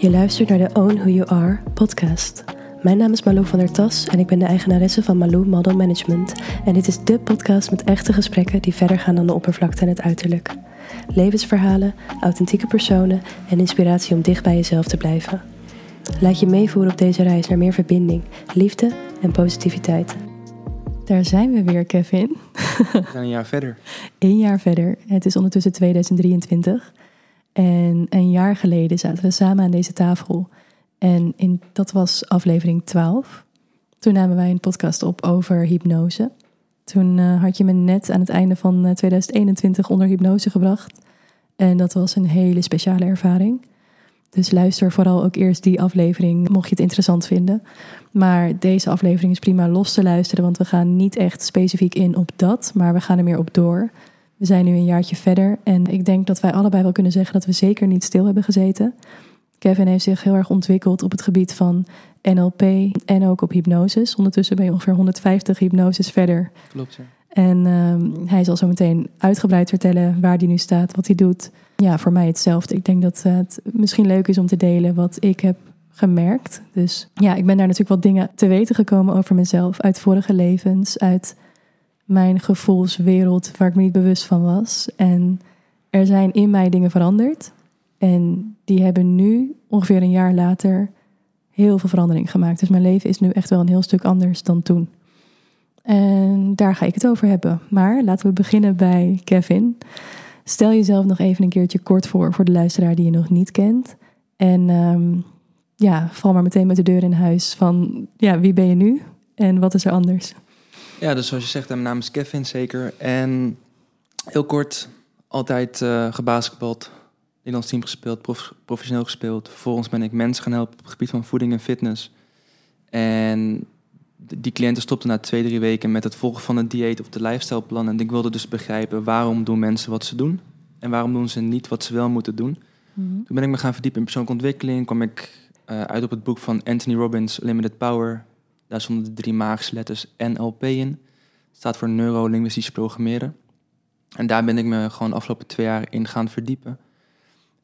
Je luistert naar de Own Who You Are podcast. Mijn naam is Malou van der Tas en ik ben de eigenaresse van Malou Model Management. En dit is de podcast met echte gesprekken die verder gaan dan de oppervlakte en het uiterlijk. Levensverhalen, authentieke personen en inspiratie om dicht bij jezelf te blijven. Laat je meevoeren op deze reis naar meer verbinding, liefde en positiviteit. Daar zijn we weer, Kevin. We zijn een jaar verder. Eén jaar verder. Het is ondertussen 2023. En een jaar geleden zaten we samen aan deze tafel. En in, dat was aflevering 12. Toen namen wij een podcast op over hypnose. Toen uh, had je me net aan het einde van 2021 eh, onder hypnose gebracht. En dat was een hele speciale ervaring. Dus luister vooral ook eerst die aflevering, mocht je het interessant vinden. Maar deze aflevering is prima los te luisteren, want we gaan niet echt specifiek in op dat, maar we gaan er meer op door. We zijn nu een jaartje verder en ik denk dat wij allebei wel kunnen zeggen dat we zeker niet stil hebben gezeten. Kevin heeft zich heel erg ontwikkeld op het gebied van NLP en ook op hypnoses. Ondertussen ben je ongeveer 150 hypnoses verder. Klopt, ja. En uh, hij zal zo meteen uitgebreid vertellen waar hij nu staat, wat hij doet. Ja, voor mij hetzelfde. Ik denk dat het misschien leuk is om te delen wat ik heb gemerkt. Dus ja, ik ben daar natuurlijk wat dingen te weten gekomen over mezelf uit vorige levens, uit mijn gevoelswereld waar ik me niet bewust van was. En er zijn in mij dingen veranderd. En die hebben nu, ongeveer een jaar later, heel veel verandering gemaakt. Dus mijn leven is nu echt wel een heel stuk anders dan toen. En daar ga ik het over hebben. Maar laten we beginnen bij Kevin. Stel jezelf nog even een keertje kort voor voor de luisteraar die je nog niet kent. En um, ja, val maar meteen met de deur in huis van ja, wie ben je nu en wat is er anders? Ja, dus zoals je zegt, mijn naam is Kevin zeker. En heel kort, altijd uh, gebasketbald, Nederlands team gespeeld, prof, professioneel gespeeld. Vervolgens ben ik mensen gaan helpen op het gebied van voeding en fitness. En die cliënten stopten na twee, drie weken met het volgen van een dieet of de lifestyleplan. En ik wilde dus begrijpen waarom doen mensen wat ze doen en waarom doen ze niet wat ze wel moeten doen. Mm -hmm. Toen ben ik me gaan verdiepen in persoonlijke ontwikkeling. kwam ik uh, uit op het boek van Anthony Robbins, Limited Power. Daar stonden de drie magische letters NLP in. Staat voor Neurolinguistisch Programmeren. En daar ben ik me gewoon de afgelopen twee jaar in gaan verdiepen.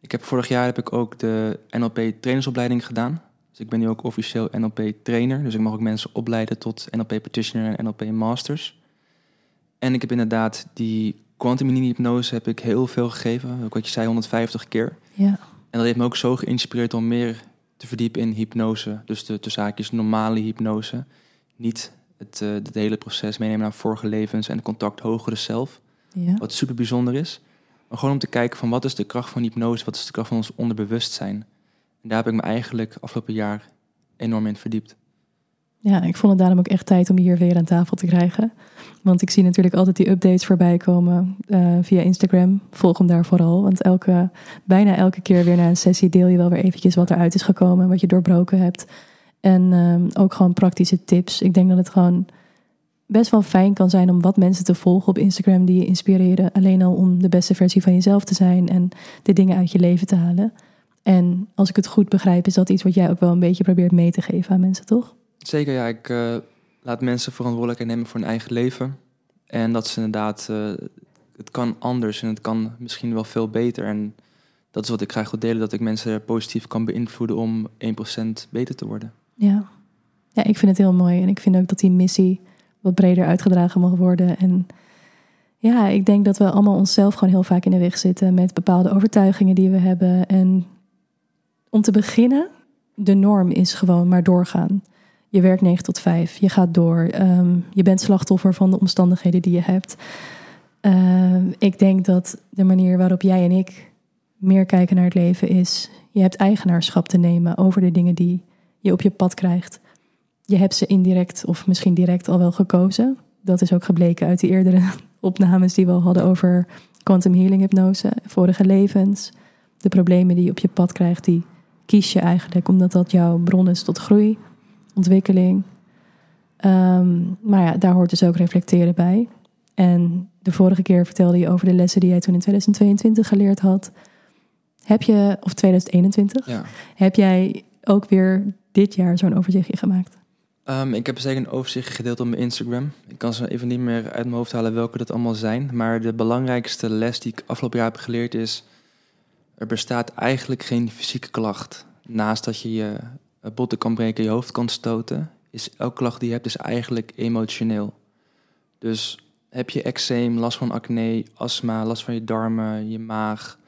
Ik heb vorig jaar heb ik ook de NLP trainersopleiding gedaan. Dus ik ben nu ook officieel NLP trainer. Dus ik mag ook mensen opleiden tot NLP practitioner en NLP masters. En ik heb inderdaad die quantum hypnose heb ik heel veel gegeven. Ook wat je zei, 150 keer. Ja. En dat heeft me ook zo geïnspireerd om meer te verdiepen in hypnose. Dus de, de zaakjes normale hypnose. Niet het, uh, het hele proces meenemen naar vorige levens en contact hogere zelf. Ja. Wat super bijzonder is. Maar gewoon om te kijken van wat is de kracht van hypnose, wat is de kracht van ons onderbewustzijn. En daar heb ik me eigenlijk afgelopen jaar enorm in verdiept. Ja, ik vond het daarom ook echt tijd om je hier weer aan tafel te krijgen. Want ik zie natuurlijk altijd die updates voorbij komen uh, via Instagram. Volg hem daar vooral. Want elke, bijna elke keer weer na een sessie deel je wel weer eventjes wat eruit is gekomen. Wat je doorbroken hebt. En um, ook gewoon praktische tips. Ik denk dat het gewoon best wel fijn kan zijn om wat mensen te volgen op Instagram die je inspireren. Alleen al om de beste versie van jezelf te zijn en de dingen uit je leven te halen. En als ik het goed begrijp, is dat iets wat jij ook wel een beetje probeert mee te geven aan mensen, toch? Zeker, ja. Ik uh, laat mensen verantwoordelijkheid nemen voor hun eigen leven. En dat is inderdaad, uh, het kan anders en het kan misschien wel veel beter. En dat is wat ik graag wil delen, dat ik mensen positief kan beïnvloeden om 1% beter te worden. Ja. ja, ik vind het heel mooi. En ik vind ook dat die missie wat breder uitgedragen mag worden. En ja, ik denk dat we allemaal onszelf gewoon heel vaak in de weg zitten met bepaalde overtuigingen die we hebben. En om te beginnen, de norm is gewoon maar doorgaan. Je werkt 9 tot 5, je gaat door. Um, je bent slachtoffer van de omstandigheden die je hebt. Uh, ik denk dat de manier waarop jij en ik meer kijken naar het leven is... je hebt eigenaarschap te nemen over de dingen die je op je pad krijgt. Je hebt ze indirect of misschien direct al wel gekozen. Dat is ook gebleken uit die eerdere opnames die we al hadden over quantum healing hypnose, vorige levens. De problemen die je op je pad krijgt, die kies je eigenlijk omdat dat jouw bron is tot groei, ontwikkeling. Um, maar ja, daar hoort dus ook reflecteren bij. En de vorige keer vertelde je over de lessen die jij toen in 2022 geleerd had. Heb je, of 2021, Ja. heb jij ook weer dit jaar zo'n overzichtje gemaakt? Um, ik heb zeker een overzicht gedeeld op mijn Instagram. Ik kan ze even niet meer uit mijn hoofd halen welke dat allemaal zijn. Maar de belangrijkste les die ik afgelopen jaar heb geleerd is... er bestaat eigenlijk geen fysieke klacht. naast dat je je botten kan breken, je hoofd kan stoten, is elke klacht die je hebt is eigenlijk emotioneel. Dus heb je eczeem, last van acne, astma, last van je darmen, je maag,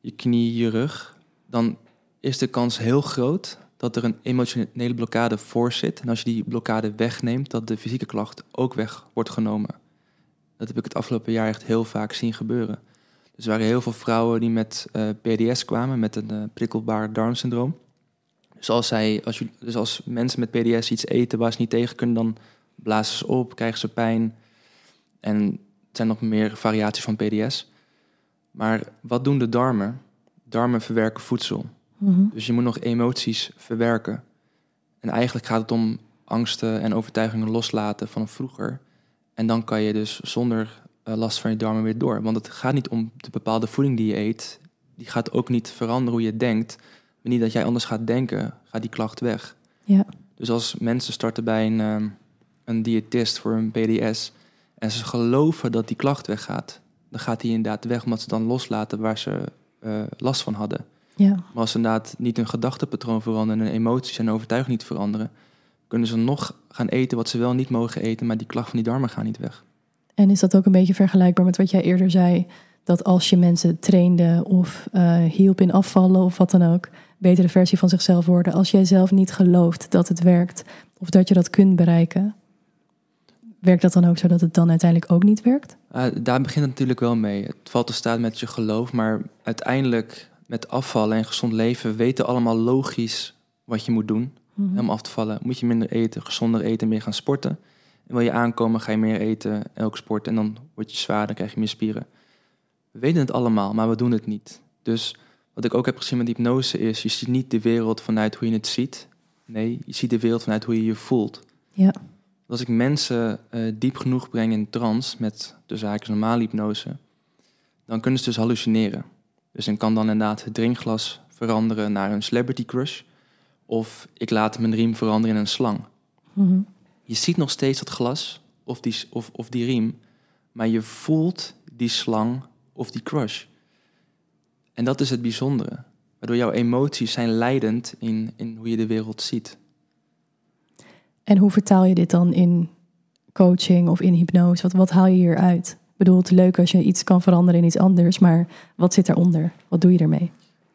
je knie, je rug, dan is de kans heel groot dat er een emotionele blokkade voor zit. En als je die blokkade wegneemt, dat de fysieke klacht ook weg wordt genomen. Dat heb ik het afgelopen jaar echt heel vaak zien gebeuren. Dus er waren heel veel vrouwen die met eh, PDS kwamen, met een uh, prikkelbaar darmsyndroom. Dus als, zij, als, je, dus als mensen met PDS iets eten waar ze niet tegen kunnen, dan blazen ze op, krijgen ze pijn. En er zijn nog meer variaties van PDS. Maar wat doen de darmen? Darmen verwerken voedsel. Mhm. Dus je moet nog emoties verwerken. En eigenlijk gaat het om angsten en overtuigingen loslaten van vroeger. En dan kan je dus zonder eh, last van je darmen weer door. Want het gaat niet om de bepaalde voeding die je eet. Die gaat ook niet veranderen hoe je denkt. Maar niet dat jij anders gaat denken, gaat die klacht weg. Ja. Dus als mensen starten bij een, ehm, een diëtist voor een PDS en ze geloven dat die klacht weggaat, dan gaat die inderdaad weg omdat ze dan loslaten waar ze uh, last van hadden. Ja. Maar als ze inderdaad niet hun gedachtepatroon veranderen en emoties en overtuiging niet veranderen, kunnen ze nog gaan eten wat ze wel niet mogen eten, maar die klacht van die darmen gaan niet weg. En is dat ook een beetje vergelijkbaar met wat jij eerder zei? Dat als je mensen trainde of uh, hielp in afvallen of wat dan ook, betere versie van zichzelf worden. Als jij zelf niet gelooft dat het werkt of dat je dat kunt bereiken, werkt dat dan ook zo dat het dan uiteindelijk ook niet werkt? Uh, daar begint het natuurlijk wel mee. Het valt te staan met je geloof, maar uiteindelijk met afvallen en gezond leven weten allemaal logisch wat je moet doen mm om af te vallen. Moet je minder eten, gezonder eten, meer gaan sporten. En wil je aankomen, ga je meer eten, elk sport en dan word je zwaar, dan krijg je meer spieren. We weten het allemaal, maar we doen het niet. Dus wat ik ook heb gezien met hypnose is, je ziet niet de wereld vanuit hoe je het ziet. Nee, je ziet de wereld vanuit hoe je je voelt. Ja. Als ik mensen uh, diep genoeg breng in trance met de zaken normale hypnose, dan kunnen ze dus hallucineren. Dus ik kan dan inderdaad het drinkglas veranderen naar een celebrity crush. Of ik laat mijn riem veranderen in een slang. Mm Je ziet nog steeds dat glas of die, of, of die riem, maar je voelt die slang of die crush. En dat is het bijzondere. Waardoor jouw emoties zijn leidend in, in hoe je de wereld ziet. En hoe vertaal je dit dan in coaching of in hypnose? Wat, wat haal je hieruit? Ik bedoel, het leuk als je iets kan veranderen in iets anders, maar wat zit daaronder? Wat doe je ermee?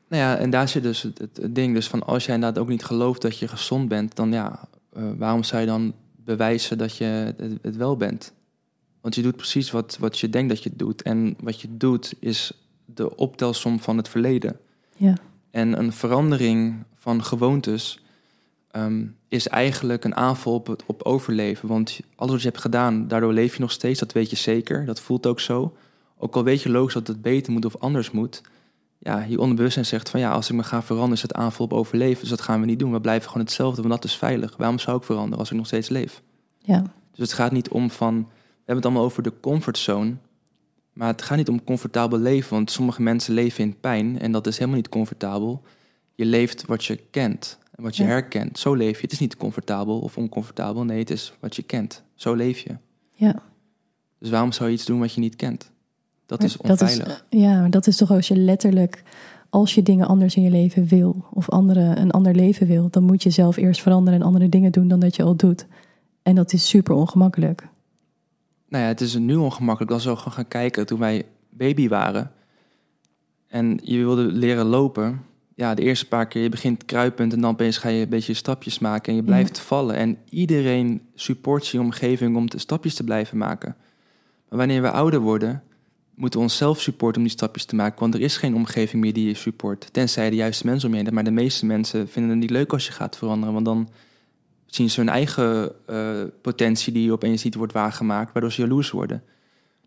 Nou ja, en daar zit dus het, het, ding dus van als jij inderdaad ook niet gelooft dat je gezond bent, dan ja, uh, waarom zou je dan bewijzen dat je het, het, wel bent? Want je doet precies wat, wat je denkt dat je doet. En wat je doet is de optelsom van het verleden. Ja. En een verandering van gewoontes Ehm, is eigenlijk een aanval op, het, op overleven. Want alles wat je hebt gedaan, daardoor leef je nog steeds, dat weet je zeker. Dat voelt ook zo. Ook al weet je logisch dat het beter moet of anders moet. Ja, je onderbewustzijn zegt van ja, als ik me ga veranderen, is het aanval op overleven. Dus dat gaan we niet doen. We blijven gewoon hetzelfde, want dat is veilig. Waarom zou ik veranderen als ik nog steeds leef? Ja. Dus het gaat niet om van, hebben het allemaal over de comfortzone. Maar het gaat niet om comfortabel leven, want sommige mensen leven in pijn en dat is helemaal niet comfortabel. Je leeft wat je kent. En wat je herkent, zo leef je. Het is niet comfortabel of oncomfortabel. Nee, het is wat je kent. Zo leef je. Ja. Dus waarom zou je iets doen wat je niet kent? Dat is onveilig. Dat is, ja, dat is toch als je letterlijk, als je dingen anders in je leven wil, of andere, een ander leven wil, dan moet je zelf eerst veranderen en andere dingen doen dan dat je al doet. En dat is super ongemakkelijk. Nou ja, het is nu ongemakkelijk als we gaan kijken toen wij baby waren. En je wilde leren lopen ja, de eerste paar keer je begint kruipend en dan opeens ga je een beetje stapjes maken en je blijft vallen. En iedereen support je omgeving om de stapjes te blijven maken. Maar wanneer we ouder worden, moeten we onszelf supporten om die stapjes te maken. Want er is geen omgeving meer die je support. Tenzij de juiste mensen om je heen Maar de meeste mensen vinden het niet leuk als je gaat veranderen. Want dan zien ze hun eigen uh, potentie die opeens niet wordt waargemaakt, waardoor ze jaloers worden.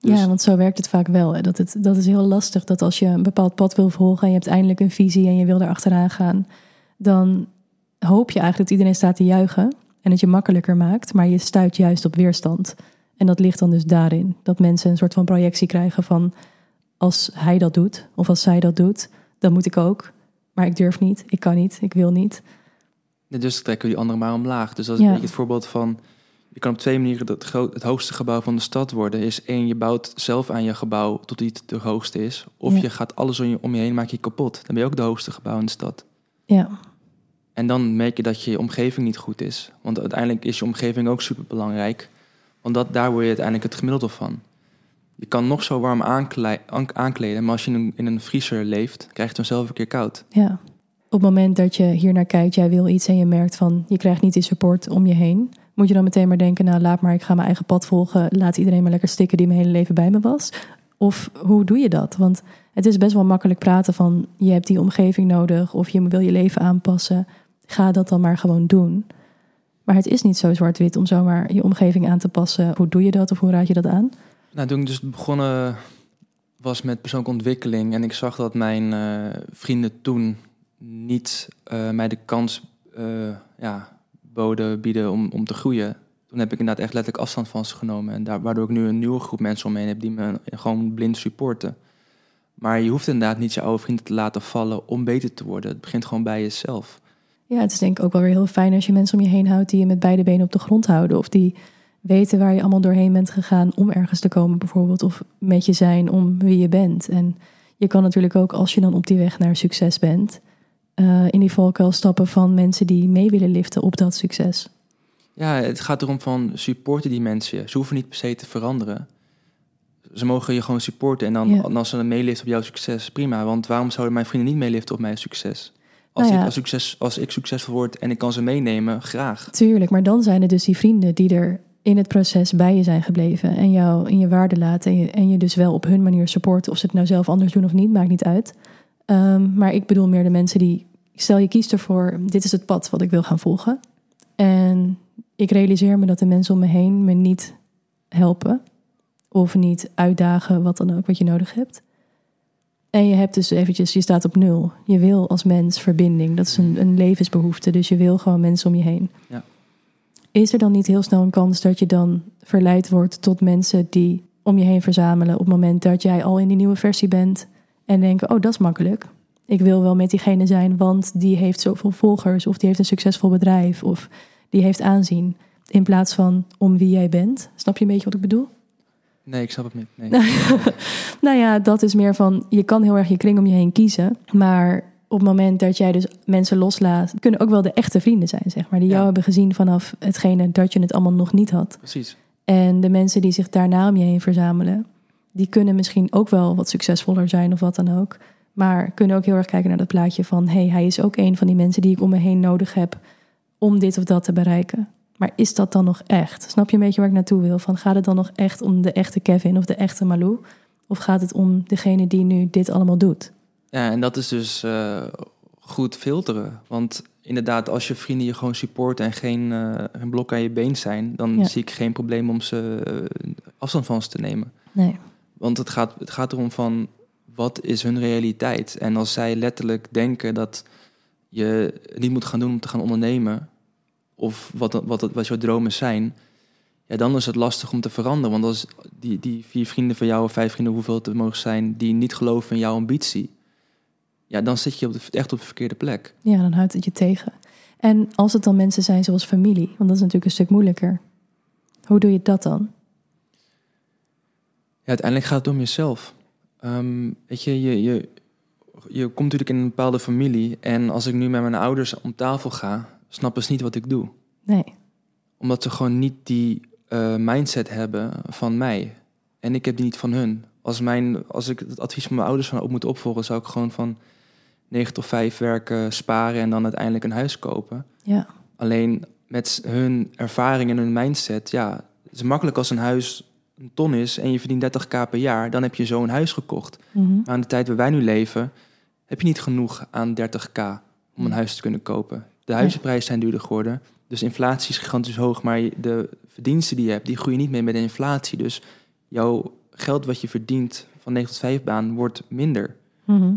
Dus... Ja, want zo werkt het vaak wel. Hè? Dat, het, dat is heel lastig dat als je een bepaald pad wil volgen en je hebt eindelijk een visie en je wil er achteraan gaan, dan hoop je eigenlijk dat iedereen staat te juichen en het je makkelijker maakt, maar je stuit juist op weerstand. En dat ligt dan dus daarin dat mensen een soort van projectie krijgen van als hij dat doet of als zij dat doet, dan moet ik ook. Maar ik durf niet, ik kan niet, ik wil niet. Dus trekken we die anderen maar omlaag. Dus dat is een beetje het voorbeeld van je kan op twee manieren het, het hoogste gebouw van de stad worden. Is één, je bouwt zelf aan je gebouw tot het de hoogste is. Of je gaat alles om je, om je heen, maak je kapot. Dan ben je ook de hoogste gebouw in de stad. Ja. En dan merk je dat je omgeving niet goed is. Want uiteindelijk is je omgeving ook super belangrijk. Want dat, daar word je uiteindelijk het gemiddelde van. Je kan nog zo warm aankle- aan- aankleden, maar als je in een, in een vriezer leeft, krijg je het vanzelf een keer koud. Ja. Op het moment dat je hier naar kijkt, jij wil iets en je merkt van je krijgt niet die support om je heen, moet je dan meteen maar denken, nou laat maar, ik ga mijn eigen pad volgen, laat iedereen maar lekker stikken die mijn hele leven bij me was. Of hoe doe je dat? Want het is best wel makkelijk praten van je hebt die omgeving nodig of je wil je leven aanpassen. Ga dat dan maar gewoon doen. Maar het is niet zo zwart-wit om zomaar je omgeving aan te passen. Hoe doe je dat of hoe raad je dat aan? Nou, toen ik dus begonnen was met persoonlijke ontwikkeling en ik zag dat mijn eh, vrienden toen niet eh, mij de kans eh, ja, boden, bieden om, om te groeien. Toen heb ik inderdaad echt letterlijk afstand van ze genomen. En daar, waardoor ik nu een nieuwe groep mensen om me heb die me gewoon blind supporten. Maar je hoeft inderdaad niet je oude vrienden te laten vallen om beter te worden. Het begint gewoon bij jezelf. Ja, het is denk ik ook wel weer heel fijn als je mensen om je heen houdt die je met beide benen op de grond houden. Of die weten waar je allemaal doorheen bent gegaan om ergens te komen bijvoorbeeld. Of met je zijn om wie je bent. En je kan natuurlijk ook als je dan op die weg naar succes bent, eh, in die valkuil stappen van mensen die mee willen liften op dat succes. Ja, het gaat erom van supporten die mensen. Ze hoeven niet per se te veranderen. Ze mogen je gewoon supporten. En dan Ja. als ze meeliften op jouw succes, prima. Want waarom zouden mijn vrienden niet meeliften op mijn succes? Als, Nou ja. ik, als, succes, als ik succesvol word en ik kan ze meenemen, graag. Tuurlijk, maar dan zijn er dus die vrienden die er in het proces bij je zijn gebleven en jou in je waarde laten en je, en je dus wel op hun manier supporten. Of ze het nou zelf anders doen of niet, maakt niet uit. Ehm, maar ik bedoel meer de mensen die, stel je kiest ervoor, dit is het pad wat ik wil gaan volgen. En ik realiseer me dat de mensen om me heen me niet helpen of niet uitdagen, wat dan ook, wat je nodig hebt. En je hebt dus eventjes, je staat op nul. Je wil als mens verbinding. Dat is een, een levensbehoefte. Dus je wil gewoon mensen om je heen. Ja. Is er dan niet heel snel een kans dat je dan verleid wordt tot mensen die om je heen verzamelen op het moment dat jij al in die nieuwe versie bent en denken, oh dat is makkelijk. Ik wil wel met diegene zijn, want die heeft zoveel volgers of die heeft een succesvol bedrijf of die heeft aanzien. In plaats van om wie jij bent. Snap je een beetje wat ik bedoel? Nee, ik snap het niet. Nee. nou ja, dat is meer van, je kan heel erg je kring om je heen kiezen. Maar op het moment dat jij dus mensen loslaat, kunnen ook wel de echte vrienden zijn, zeg maar. Die jou hebben gezien vanaf hetgene dat je het allemaal nog niet had. Precies. En de mensen die zich daarna om je heen verzamelen, die kunnen misschien ook wel wat succesvoller zijn of wat dan ook. Maar kunnen ook heel erg kijken naar dat plaatje van, hey, hij is ook een van die mensen die ik om me heen nodig heb om dit of dat te bereiken. Maar is dat dan nog echt? Snap je een beetje waar ik naartoe wil? Van gaat het dan nog echt om de echte Kevin of de echte Malou? Of gaat het om degene die nu dit allemaal doet? Ja, en dat is dus eh, goed filteren. Want inderdaad, als je vrienden je gewoon supporten en geen, eh, geen blok aan je been zijn, dan Ja. zie ik geen probleem om ze eh, afstand van ze te nemen. Nee. Want het gaat, het gaat erom van wat is hun realiteit. En als zij letterlijk denken dat je niet moet gaan doen om te gaan ondernemen, of wat, wat, wat jouw dromen zijn, ja, dan is het lastig om te veranderen. Want als die, die vier vrienden van jou, of vijf vrienden, hoeveel het er mogen zijn, die niet geloven in jouw ambitie, ja, dan zit je op de, echt op de verkeerde plek. Ja, dan houdt het je tegen. En als het dan mensen zijn zoals familie, want dat is natuurlijk een stuk moeilijker. Hoe doe je dat dan? Uiteindelijk gaat het om jezelf. Ehm, weet je, je, je, je komt natuurlijk in een bepaalde familie. En als ik nu met mijn ouders om tafel ga, snappen ze niet wat ik doe. Nee. Omdat ze gewoon niet die eh, mindset hebben van mij. En ik heb die niet van hun. Als, mijn, als ik het advies van mijn ouders van ook moet opvolgen, zou ik gewoon van 9 tot 5 werken, sparen en dan uiteindelijk een huis kopen. Ja. Alleen met hun ervaring en hun mindset, ja, het is makkelijk als een huis een ton is en je verdient 30k per jaar, dan heb je zo een huis gekocht. Mhm. Maar aan de tijd waar wij nu leven, heb je niet genoeg aan 30k om een Nee. huis te kunnen kopen. De huizenprijzen zijn duurder geworden, dus inflatie is gigantisch hoog, maar de verdiensten die je hebt, die groeien niet mee met de inflatie. Dus jouw geld wat je verdient van 9 tot 5 baan wordt minder. Mhm.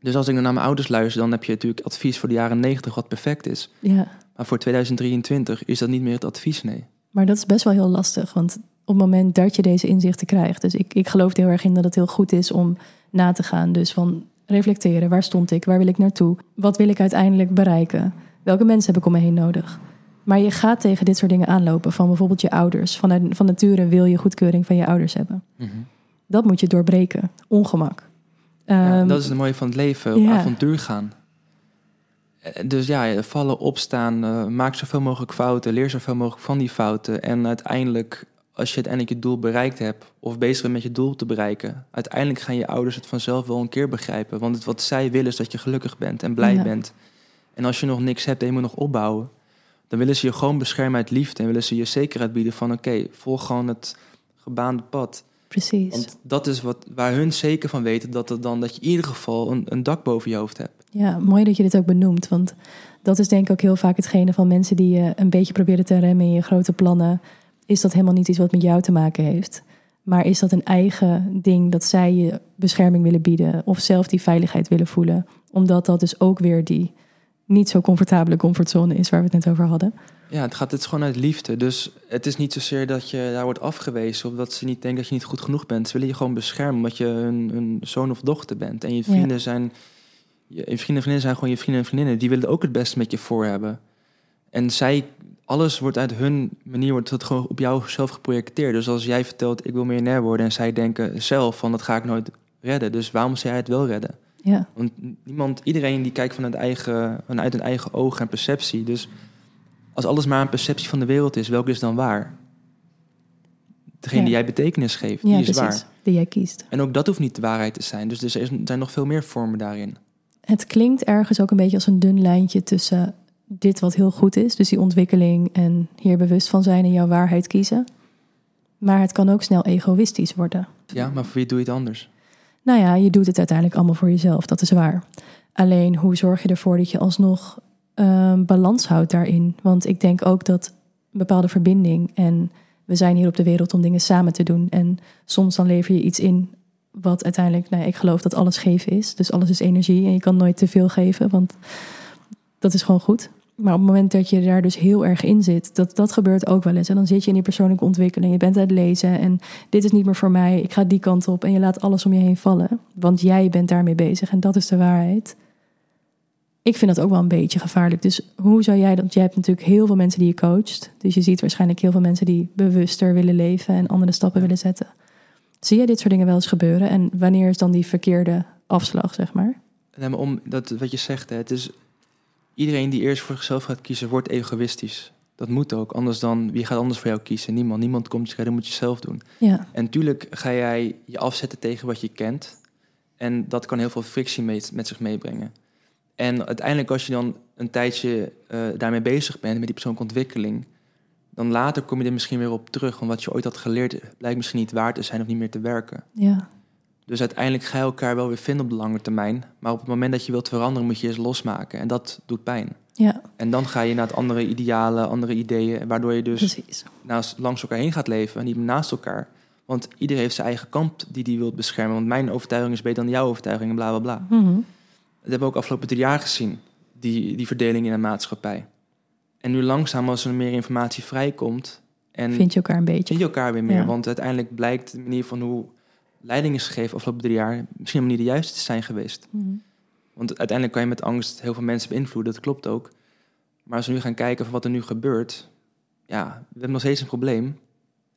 Dus als ik dan naar mijn ouders luister, dan heb je natuurlijk advies voor de jaren 90 wat perfect is. Ja. Maar voor 2023 is dat niet meer het advies, nee. Maar dat is best wel heel lastig, want op het moment dat je deze inzichten krijgt, dus ik, ik geloof er heel erg in dat het heel goed is om na te gaan. Dus van reflecteren, waar stond ik, waar wil ik naartoe, wat wil ik uiteindelijk bereiken, welke mensen heb ik om me heen nodig. Maar je gaat tegen dit soort dingen aanlopen, van bijvoorbeeld je ouders. Van, van nature wil je goedkeuring van je ouders hebben. Dat moet je doorbreken, ongemak. Ja, Ehm, dat is het mooie van het leven, op ja. avontuur gaan. Eh, Dus ja, vallen, opstaan, eh, maak zoveel mogelijk fouten, leer zoveel mogelijk van die fouten. En uiteindelijk, als je uiteindelijk je doel bereikt hebt, of bezig bent met je doel te bereiken, uiteindelijk gaan je ouders het vanzelf wel een keer begrijpen. Want het, wat zij willen is dat je gelukkig bent en blij Ja. bent. En als je nog niks hebt en je moet nog opbouwen, dan willen ze je gewoon beschermen uit liefde en willen ze je zekerheid bieden van oké, volg gewoon het gebaande pad. Precies. Want dat is wat, waar hun zeker van weten dat, het dan, dat je in ieder geval een, een dak boven je hoofd hebt. Ja, mooi dat je dit ook benoemt. Want dat is denk ik ook heel vaak hetgene van mensen die je een beetje proberen te remmen in je grote plannen. Is dat helemaal niet iets wat met jou te maken heeft. Maar is dat een eigen ding dat zij je bescherming willen bieden of zelf die veiligheid willen voelen? Omdat dat dus ook weer die niet zo comfortabele comfortzone is waar we het net over hadden. Ja, het gaat het is gewoon uit liefde. Dus het is niet zozeer dat je daar wordt afgewezen of dat ze niet denken dat je niet goed genoeg bent. Ze willen je gewoon beschermen omdat je hun, hun zoon of dochter bent. En je vrienden zijn, je, je vrienden en vriendinnen zijn gewoon je vrienden en vriendinnen. Die willen ook het beste met je voor hebben. En zij, alles wordt uit hun manier wordt het gewoon op jou zelf geprojecteerd. Dus als jij vertelt ik wil miljonair worden en zij denken zelf van dat ga ik nooit redden. Dus waarom zou jij het wel redden? Ja, Want niemand, iedereen die kijkt vanuit, eigen, vanuit hun eigen ogen en perceptie. Dus als alles maar een perceptie van de wereld is, welke is dan waar? Degene Ja. die jij betekenis geeft, ja die is precies. waar. Die jij kiest. En ook dat hoeft niet de waarheid te zijn. Dus er zijn nog veel meer vormen daarin. Het klinkt ergens ook een beetje als een dun lijntje tussen dit wat heel goed is, dus die ontwikkeling en hier bewust van zijn en jouw waarheid kiezen. Maar het kan ook snel egoïstisch worden. Ja, maar voor wie doe je het anders? Nou ja, je doet het uiteindelijk allemaal voor jezelf, dat is waar. Alleen hoe zorg je ervoor dat je alsnog ehm, balans houdt daarin? Want ik denk ook dat een bepaalde verbinding en we zijn hier op de wereld om dingen samen te doen. En soms dan lever je iets in wat uiteindelijk, nou ik geloof dat alles geven is. Dus alles is energie en je kan nooit te veel geven, want dat is gewoon goed. Maar op het moment dat je daar dus heel erg in zit, dat, dat gebeurt ook wel eens. En dan zit je in die persoonlijke ontwikkeling, je bent aan het lezen en dit is niet meer voor mij, ik ga die kant op en je laat alles om je heen vallen. Want jij bent daarmee bezig en dat is de waarheid. Ik vind dat ook wel een beetje gevaarlijk. Dus hoe zou jij dat? Want jij hebt natuurlijk heel veel mensen die je coacht. Dus je ziet waarschijnlijk heel veel mensen die bewuster willen leven en andere stappen willen zetten. Zie jij dit soort dingen wel eens gebeuren? En wanneer is dan die verkeerde afslag, zeg maar? Nee, maar om dat, wat je zegt, hè, het is, iedereen die eerst voor zichzelf gaat kiezen, wordt egoïstisch. Dat moet ook, anders dan, wie gaat anders voor jou kiezen? Niemand. Niemand komt je redden, moet je zelf doen. Ja, En tuurlijk ga jij je afzetten tegen wat je kent. En dat kan heel veel frictie mee, met zich meebrengen. En uiteindelijk als je dan een tijdje eh, daarmee bezig bent, met die persoonlijke ontwikkeling... dan later kom je er misschien weer op terug. Want wat je ooit had geleerd blijkt misschien niet waar te zijn of niet meer te werken. ja, Dus uiteindelijk ga je elkaar wel weer vinden op de lange termijn. Maar op het moment dat je wilt veranderen, moet je eerst losmaken. En dat doet pijn. ja, En dan ga je naar het andere idealen, andere ideeën... waardoor je dus precies. naast, langs elkaar heen gaat leven en niet naast elkaar. Want iedereen heeft zijn eigen kamp die die wil beschermen. Want mijn overtuiging is beter dan jouw overtuiging en bla bla bla. Mhm. Dat hebben we ook afgelopen drie jaar gezien, die, die verdeling in de maatschappij. En nu langzaam, als er meer informatie vrijkomt... en Vind je elkaar een beetje. vind je elkaar weer meer. Ja. Want uiteindelijk blijkt de manier van hoe leiding is gegeven afgelopen drie jaar... misschien helemaal niet de juiste te zijn geweest. Mhm. Want uiteindelijk kan je met angst heel veel mensen beïnvloeden, dat klopt ook. Maar als we nu gaan kijken van wat er nu gebeurt, ja, we hebben nog steeds een probleem.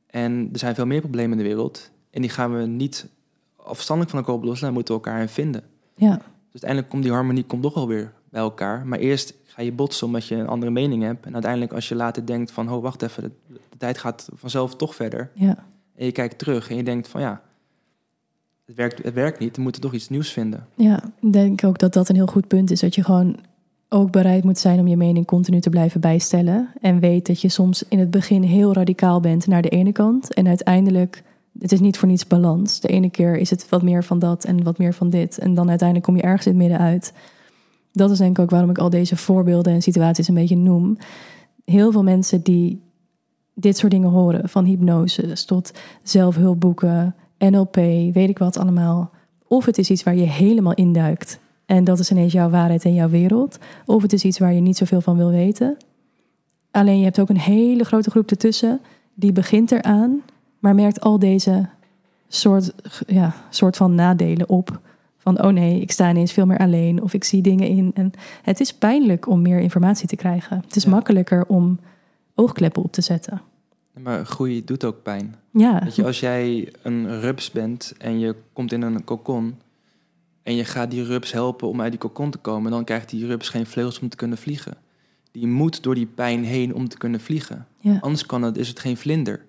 En er zijn veel meer problemen in de wereld. En die gaan we niet afstandelijk van elkaar oplossen, daar moeten we elkaar in vinden. Ja, Dus uiteindelijk komt die harmonie komt toch wel weer bij elkaar. Maar eerst ga je botsen omdat je een andere mening hebt. En uiteindelijk als je later denkt van, oh wacht even, de, de tijd gaat vanzelf toch verder. ja. En je kijkt terug en je denkt van ja, het werkt, het werkt niet, we moeten toch iets nieuws vinden. Ja, ik denk ook dat dat een heel goed punt is. Dat je gewoon ook bereid moet zijn om je mening continu te blijven bijstellen. En weet dat je soms in het begin heel radicaal bent naar de ene kant. En uiteindelijk, het is niet voor niets balans. De ene keer is het wat meer van dat en wat meer van dit. En dan uiteindelijk kom je ergens in het midden uit. Dat is denk ik ook waarom ik al deze voorbeelden en situaties een beetje noem. Heel veel mensen die dit soort dingen horen, van hypnose tot zelfhulpboeken, NLP, weet ik wat allemaal. Of het is iets waar je helemaal induikt en dat is ineens jouw waarheid en jouw wereld. Of het is iets waar je niet zoveel van wil weten. Alleen je hebt ook een hele grote groep ertussen die begint eraan, maar merkt al deze soort, ja, soort van nadelen op. Van oh nee, ik sta ineens veel meer alleen of ik zie dingen in. En het is pijnlijk om meer informatie te krijgen. Het is Ja. makkelijker om oogkleppen op te zetten. Maar groei doet ook pijn. Ja, Weet je, als jij een rups bent en je komt in een kokon en je gaat die rups helpen om uit die kokon te komen, dan krijgt die rups geen vleugels om te kunnen vliegen. Die moet door die pijn heen om te kunnen vliegen. Ja. Anders kan het, is het geen vlinder.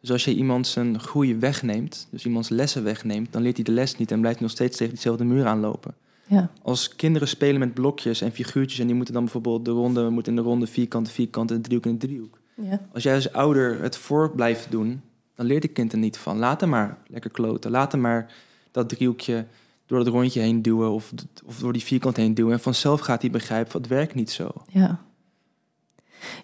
Dus als je iemand zijn groei wegneemt, dus iemands lessen wegneemt, dan leert hij de les niet en blijft hij nog steeds tegen diezelfde muur aanlopen. Ja. Als kinderen spelen met blokjes en figuurtjes en die moeten dan bijvoorbeeld de ronde, moeten in de ronde vierkant, vierkant en driehoek en de driehoek. Ja. Als jij als ouder het voor blijft doen, dan leert het kind er niet van. Laat hem maar lekker kloten. Laat hem maar dat driehoekje door het rondje heen duwen of, of door die vierkant heen duwen. En vanzelf gaat hij begrijpen, het werkt niet zo. Ja.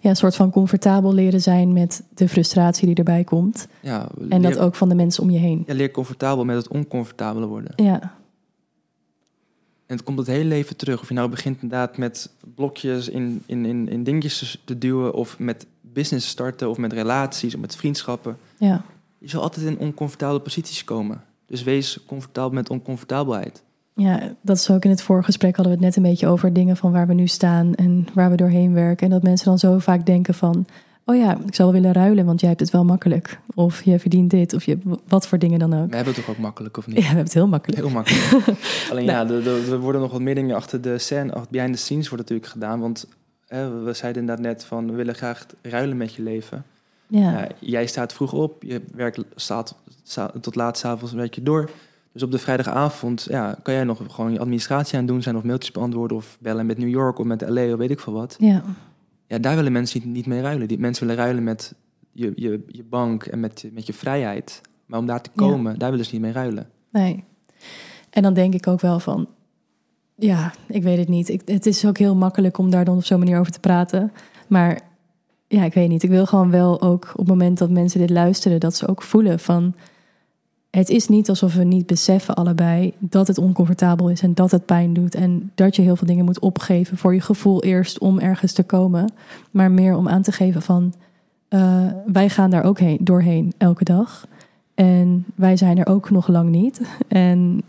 Ja, een soort van comfortabel leren zijn met de frustratie die erbij komt. Ja, En dat ook van de mensen om je heen. ja, leer comfortabel met het oncomfortabele worden. Ja, En het komt het hele leven terug. Of je nou begint inderdaad met blokjes in, in, in, in dingetjes te duwen... of met business starten, of met relaties, of met vriendschappen. ja, Je zal altijd in oncomfortabele posities komen. Dus wees comfortabel met oncomfortabelheid. ja, dat is ook in het vorige gesprek hadden we het net een beetje over dingen van waar we nu staan en waar we doorheen werken. En dat mensen dan zo vaak denken van, oh ja, ik zou wel willen ruilen, want jij hebt het wel makkelijk. Of je verdient dit, of je, wat voor dingen dan ook. We hebben het toch ook makkelijk, of Ja, niet? we hebben het heel makkelijk. Heel makkelijk. Alleen ja, de- er worden nog wat meer dingen achter de scène, achter behind the scenes wordt natuurlijk gedaan. Want hè, we zeiden inderdaad net van, we willen graag ruilen met je leven. Ja, jij staat vroeg op, je werkt staat, sta- tot laat s'avonds werk je door. Dus op de vrijdagavond ja, kan jij nog gewoon je administratie aan het doen zijn... of mailtjes beantwoorden of bellen met New York of met LA of weet ik veel wat. ja, Ja, daar willen mensen niet, niet mee ruilen. Die mensen willen ruilen met je, je, je bank en met, met je vrijheid. Maar om daar te Ja. komen, daar willen ze niet mee ruilen. nee. En dan denk ik ook wel van, ja, ik weet het niet. Ik, het is ook heel makkelijk om daar dan op zo'n manier over te praten. Maar ja, ik weet niet. Ik wil gewoon wel ook op het moment dat mensen dit luisteren, dat ze ook voelen van. Het is niet alsof we niet beseffen allebei dat het oncomfortabel is en dat het pijn doet. En dat je heel veel dingen moet opgeven voor je gevoel eerst om ergens te komen. Maar meer om aan te geven van eh, wij gaan daar ook heen, doorheen elke dag. En wij zijn er ook nog lang niet. En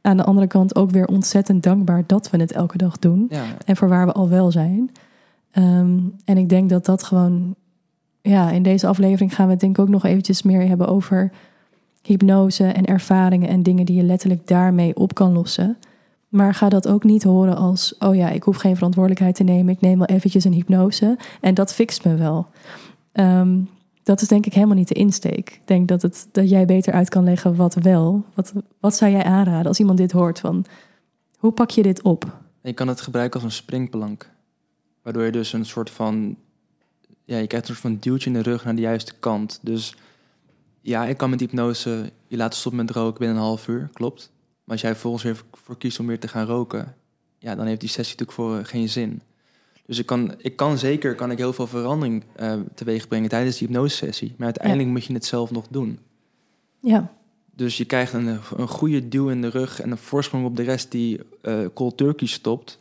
aan de andere kant ook weer ontzettend dankbaar dat we het elke dag doen Ja, en voor waar we al wel zijn. Ehm, en ik denk dat dat gewoon, ja, in deze aflevering gaan we het denk ik ook nog eventjes meer hebben over hypnose en ervaringen en dingen die je letterlijk daarmee op kan lossen. Maar ga dat ook niet horen als, oh ja, ik hoef geen verantwoordelijkheid te nemen, ik neem wel eventjes een hypnose en dat fixt me wel. Ehm, dat is denk ik helemaal niet de insteek. Ik denk dat, het, dat jij beter uit kan leggen wat wel. Wat, wat zou jij aanraden als iemand dit hoort van, hoe pak je dit op? Je kan het gebruiken als een springplank. Waardoor je dus een soort van... Ja, je krijgt een soort van duwtje in de rug naar de juiste kant. Dus ja, ik kan met hypnose je laten stoppen met roken binnen een half uur, klopt. Maar als jij vervolgens weer voor kiest om weer te gaan roken... Ja, dan heeft die sessie natuurlijk voor geen zin. Dus ik kan, ik kan zeker kan ik heel veel verandering eh, teweeg brengen tijdens die hypnosesessie. Maar uiteindelijk moet je het zelf nog doen. Ja, Dus je krijgt een, een goede duw in de rug en een voorsprong op de rest die eh cold turkey stopt.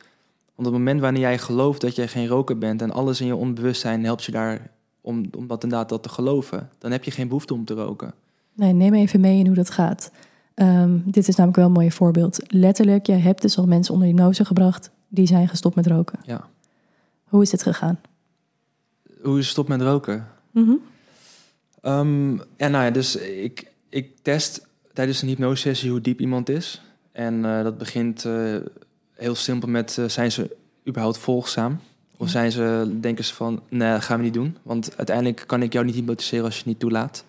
Want op het moment wanneer jij gelooft dat jij geen roker bent en alles in je onbewustzijn helpt je daar om, om dat inderdaad dat te geloven, dan heb je geen behoefte om te roken. Nee, neem even mee in hoe dat gaat. Ehm, dit is namelijk wel een mooi voorbeeld. Letterlijk, jij hebt dus al mensen onder hypnose gebracht die zijn gestopt met roken. Ja. Hoe is dit gegaan? Hoe je stopt met roken? Mhm. Ehm, ja, nou ja, dus ik, ik test tijdens een hypnosesessie hoe diep iemand is. En eh, dat begint eh, heel simpel met, eh, zijn ze überhaupt volgzaam? Of Ja. zijn ze, denken ze van, nee, dat gaan we niet doen. Want uiteindelijk kan ik jou niet hypnotiseren als je het niet toelaat.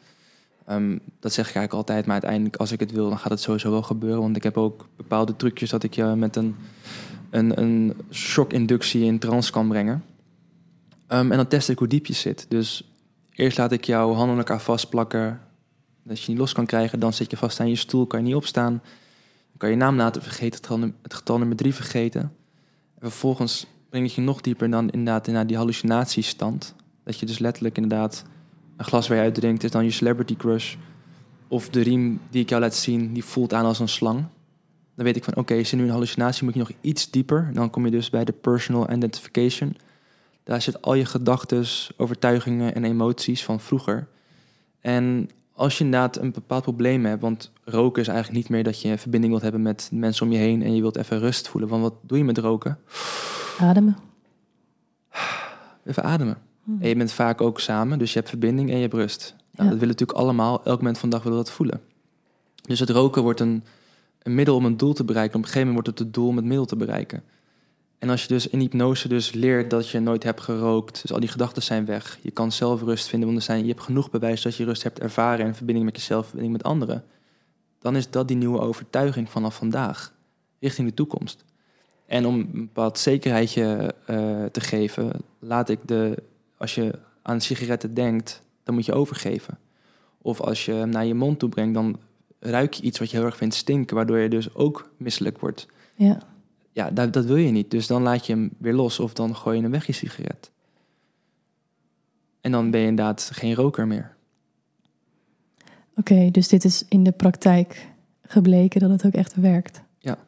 Ehm, dat zeg ik eigenlijk altijd, maar uiteindelijk als ik het wil, dan gaat het sowieso wel gebeuren. Want ik heb ook bepaalde trucjes dat ik je met een, een, een shock-inductie in trance kan brengen. Ehm, en dan test ik hoe diep je zit. Dus eerst laat ik jouw handen aan elkaar vastplakken. Dat je niet los kan krijgen. Dan zit je vast aan je stoel, kan je niet opstaan. Dan kan je naam laten vergeten, het getal, nummer drie vergeten. En vervolgens breng ik je nog dieper dan inderdaad naar die hallucinatiestand. Dat je dus letterlijk inderdaad een glas waar je uitdrinkt is dan je celebrity crush. Of de riem die ik jou laat zien, die voelt aan als een slang. Dan weet ik van oké, is er nu een hallucinatie, moet je nog iets dieper. Dan kom je dus bij de personal identification. Daar zit al je gedachten, overtuigingen en emoties van vroeger. En als je inderdaad een bepaald probleem hebt, want roken is eigenlijk niet meer dat je een verbinding wilt hebben met mensen om je heen en je wilt even rust voelen. Want wat doe je met roken? Ademen. Even ademen. Mhm. En je bent vaak ook samen, dus je hebt verbinding en je hebt rust. Nou, Ja. Dat willen natuurlijk allemaal, elk moment van de dag willen we dat voelen. Dus het roken wordt een een middel om een doel te bereiken. Op een gegeven moment wordt het het doel om het middel te bereiken. En als je dus in hypnose dus leert dat je nooit hebt gerookt, dus al die gedachten zijn weg. Je kan zelf rust vinden, want er zijn, je hebt genoeg bewijs dat je rust hebt ervaren in verbinding met jezelf, verbinding met anderen. Dan is dat die nieuwe overtuiging vanaf vandaag, richting de toekomst. En om een bepaald zekerheidje uh, te geven, laat ik de, als je aan sigaretten denkt, dan moet je overgeven. Of als je hem naar je mond toe brengt, dan ruik je iets wat je heel erg vindt stinken, waardoor je dus ook misselijk wordt. Ja. Ja, dat, dat wil je niet. Dus dan laat je hem weer los of dan gooi je hem weg, je sigaret. En dan ben je inderdaad geen roker meer. Oké, dus dit is in de praktijk gebleken dat het ook echt werkt. Ja.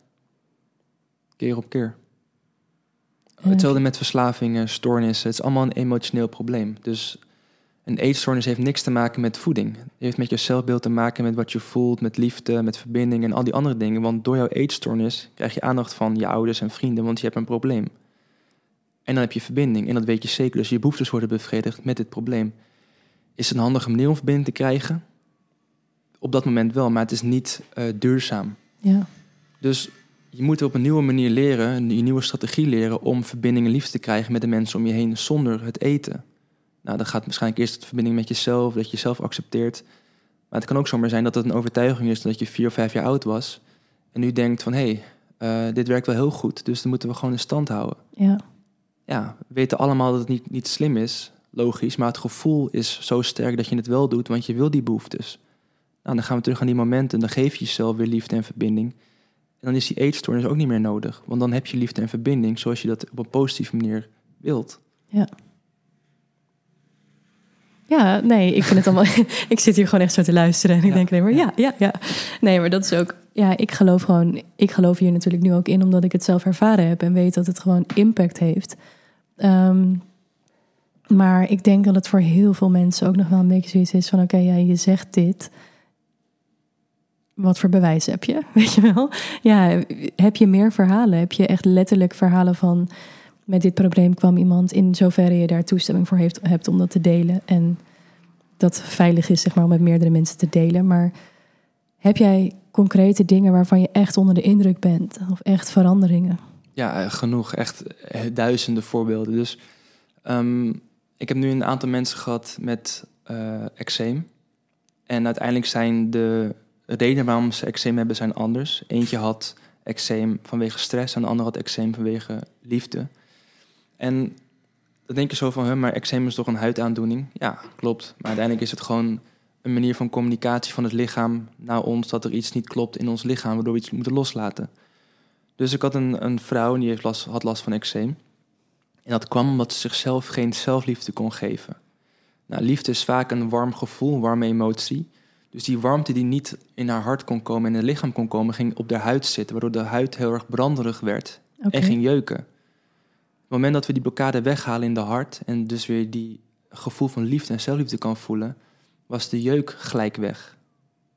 Keer op keer. Hetzelfde met verslavingen, stoornissen. Het is allemaal een emotioneel probleem. Dus een eetstoornis heeft niks te maken met voeding. Het heeft met je zelfbeeld te maken met wat je voelt, met liefde, met verbinding en al die andere dingen. Want door jouw eetstoornis krijg je aandacht van je ouders en vrienden, want je hebt een probleem. En dan heb je verbinding en dat weet je zeker. Dus je behoeftes worden bevredigd met dit probleem. Is het een handige manier om verbinding te krijgen? Op dat moment wel, maar het is niet uh, duurzaam. Ja. Dus je moet op een nieuwe manier leren, een nieuwe strategie leren om verbinding en liefde te krijgen met de mensen om je heen zonder het eten. Nou, dan gaat waarschijnlijk eerst de verbinding met jezelf, dat je jezelf accepteert. Maar het kan ook zomaar zijn dat het een overtuiging is dat je vier of vijf jaar oud was. En nu denkt van, hé, hey, uh, dit werkt wel heel goed, dus dan moeten we gewoon in stand houden. Ja. Ja, we weten allemaal dat het niet, niet slim is, logisch. Maar het gevoel is zo sterk dat je het wel doet, want je wil die behoeftes. Nou, dan gaan we terug aan die momenten. Dan geef je jezelf weer liefde en verbinding. En dan is die eetstoornis ook niet meer nodig. Want dan heb je liefde en verbinding zoals je dat op een positieve manier wilt. Ja. Ja, nee, ik vind het allemaal. ik zit hier gewoon echt zo te luisteren en ik denk alleen maar ja, ja, ja. Nee, maar dat is ook. Ja, ik geloof gewoon. Ik geloof hier natuurlijk nu ook in, omdat ik het zelf ervaren heb en weet dat het gewoon impact heeft. Um, maar ik denk dat het voor heel veel mensen ook nog wel een beetje zoiets is van: oké, okay, ja, je zegt dit. Wat voor bewijs heb je? Weet je wel? Ja, heb je meer verhalen? Heb je echt letterlijk verhalen van met dit probleem kwam iemand in zoverre je daar toestemming voor heeft, hebt om dat te delen. En dat veilig is, zeg maar, om met meerdere mensen te delen. Maar heb jij concrete dingen waarvan je echt onder de indruk bent? Of echt veranderingen? Ja, genoeg. Echt duizenden voorbeelden. Dus um, ik heb nu een aantal mensen gehad met uh, eczeem. En uiteindelijk zijn de redenen waarom ze eczeem hebben zijn anders. Eentje had eczeem vanwege stress en de andere had eczeem vanwege liefde. En dan denk je zo van, maar eczeem is toch een huidaandoening? Ja, klopt. Maar uiteindelijk is het gewoon een manier van communicatie van het lichaam naar ons... dat er iets niet klopt in ons lichaam, waardoor we iets moeten loslaten. Dus ik had een, een vrouw die heeft last, had last van eczeem. En dat kwam omdat ze zichzelf geen zelfliefde kon geven. Nou, liefde is vaak een warm gevoel, een warme emotie. Dus die warmte die niet in haar hart kon komen en in het lichaam kon komen, ging op de huid zitten, waardoor de huid heel erg branderig werd en ging jeuken het moment dat we die blokkade weghalen in de hart en dus weer die gevoel van liefde en zelfliefde kan voelen, was de jeuk gelijk weg.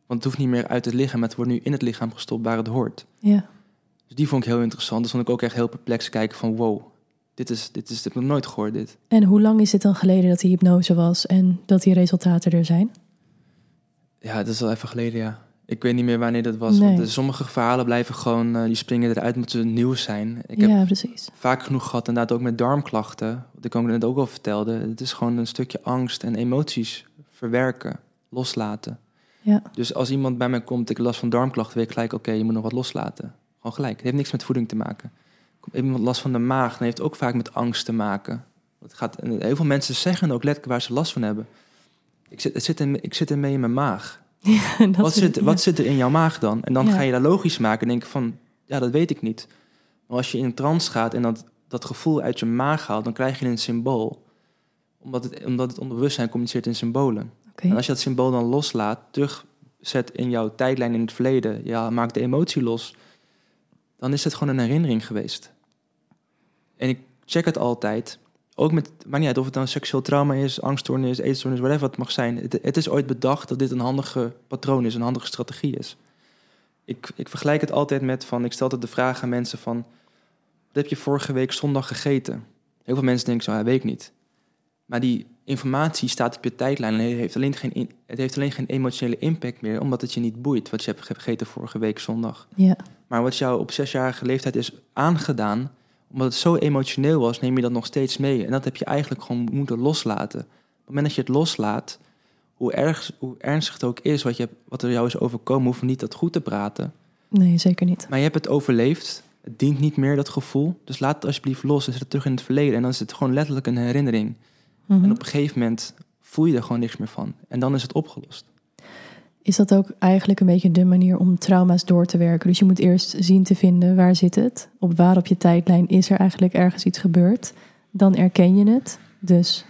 Want het hoeft niet meer uit het lichaam, maar het wordt nu in het lichaam gestopt waar het hoort. Ja. Dus die vond ik heel interessant. Dus vond ik ook echt heel perplex kijken van wow, dit is, dit is, dit heb ik nog nooit gehoord dit. En hoe lang is het dan geleden dat die hypnose was en dat die resultaten er zijn? Ja, dat is al even geleden, ja. Ik weet niet meer wanneer dat was. Want sommige verhalen blijven gewoon, uh, die springen eruit ze nieuw zijn. Ik heb ja, precies. vaak genoeg gehad, inderdaad ook met darmklachten. Wat ik ook net ook al vertelde. Het is gewoon een stukje angst en emoties verwerken, loslaten. Ja. Dus als iemand bij mij komt, ik last van darmklachten, weet ik gelijk, oké, je moet nog wat loslaten. Gewoon gelijk. Het heeft niks met voeding te maken. Komt iemand last van de maag, dan heeft het ook vaak met angst te maken. Het gaat, heel veel mensen zeggen ook letterlijk waar ze last van hebben. Ik zit, het zit in, ik zit ermee in mijn maag. Ja, wat, zit, wat zit er in jouw maag dan? En dan ga je dat logisch maken en denken van, ja, dat weet ik niet. Maar als je in een trance gaat en dat, dat gevoel uit je maag haalt, dan krijg je een symbool. Omdat het, omdat het onderbewustzijn communiceert in symbolen. En als je dat symbool dan loslaat, terugzet in jouw tijdlijn in het verleden, ja, maakt de emotie los, dan is het gewoon een herinnering geweest. En ik check het altijd ook met, maar niet uit of het dan seksueel trauma is, angststoornis, eetstoornis, whatever het mag zijn. Het, het, is ooit bedacht dat dit een handige patroon is, een handige strategie is. Ik, ik vergelijk het altijd met van, ik stel altijd de vraag aan mensen van, wat heb je vorige week zondag gegeten? Heel veel mensen denken zo, ja, weet ik niet. Maar die informatie staat op je tijdlijn en het heeft alleen geen, het heeft alleen geen emotionele impact meer, omdat het je niet boeit wat je hebt gegeten vorige week zondag. Ja, Maar wat jou op zesjarige leeftijd is aangedaan, omdat het zo emotioneel was, neem je dat nog steeds mee. En dat heb je eigenlijk gewoon moeten loslaten. Op het moment dat je het loslaat, hoe, erg, hoe ernstig het ook is wat, je, wat er jou is overkomen, hoef je niet dat goed te praten. nee, zeker niet. Maar je hebt het overleefd. Het dient niet meer, dat gevoel. Dus laat het alsjeblieft los en zet het terug in het verleden. En dan is het gewoon letterlijk een herinnering. Mhm. En op een gegeven moment voel je er gewoon niks meer van. En dan is het opgelost. Is dat ook eigenlijk een beetje de manier om trauma's door te werken? Dus je moet eerst zien te vinden waar zit het, op waar op je tijdlijn is er eigenlijk ergens iets gebeurd. Dan erken je het. Dus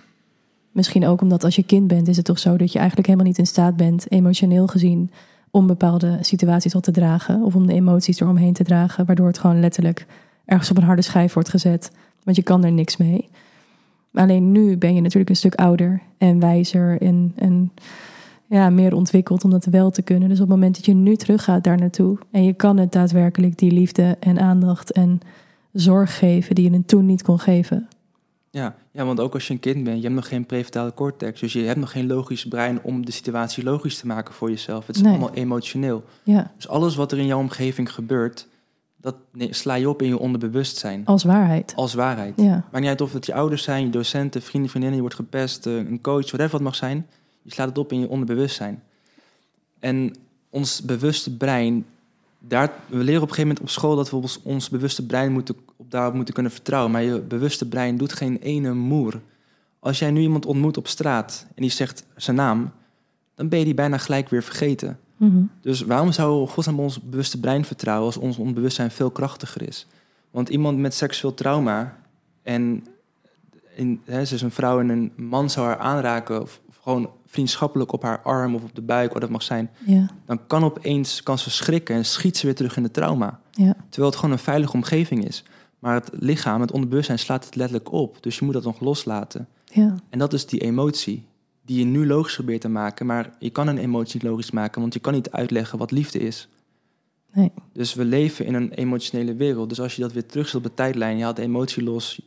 misschien ook omdat als je kind bent, is het toch zo dat je eigenlijk helemaal niet in staat bent, emotioneel gezien, om bepaalde situaties al te dragen of om de emoties eromheen te dragen, waardoor het gewoon letterlijk ergens op een harde schijf wordt gezet, want je kan er niks mee. Alleen nu ben je natuurlijk een stuk ouder en wijzer en, en ja, meer ontwikkeld om dat wel te kunnen. Dus op het moment dat je nu teruggaat daar naartoe en je kan het daadwerkelijk die liefde en aandacht en zorg geven die je het toen niet kon geven. Ja, ja, want ook als je een kind bent, je hebt nog geen prefrontale cortex. Dus je hebt nog geen logisch brein om de situatie logisch te maken voor jezelf. Het is Nee. allemaal emotioneel. Ja, Dus alles wat er in jouw omgeving gebeurt, dat sla je op in je onderbewustzijn. als waarheid. Als waarheid. Ja, Maakt niet uit of het je ouders zijn, je docenten, vrienden, vriendinnen, je wordt gepest, eh, een coach, whatever wat mag zijn. Je slaat het op in je onderbewustzijn. En ons bewuste brein, daar, we leren op een gegeven moment op school dat we ons, ons bewuste brein moeten, op daarop moeten kunnen vertrouwen. Maar je bewuste brein doet geen ene moer. Als jij nu iemand ontmoet op straat en die zegt zijn naam, dan ben je die bijna gelijk weer vergeten. Mhm. Dus waarom zou godsnaam ons bewuste brein vertrouwen als ons onbewustzijn veel krachtiger is? Want iemand met seksueel trauma en in, hè, ze is een vrouw en een man zou haar aanraken of, of gewoon vriendschappelijk op haar arm of op de buik, wat dat mag zijn, ja, dan kan opeens kan ze schrikken en schiet ze weer terug in de trauma. ja, Terwijl het gewoon een veilige omgeving is. Maar het lichaam, het onderbewustzijn slaat het letterlijk op. Dus je moet dat nog loslaten. ja, En dat is die emotie die je nu logisch probeert te maken. Maar je kan een emotie niet logisch maken, want je kan niet uitleggen wat liefde is. nee, Dus we leven in een emotionele wereld. Dus als je dat weer terugzet op de tijdlijn, je haalt de emotie los,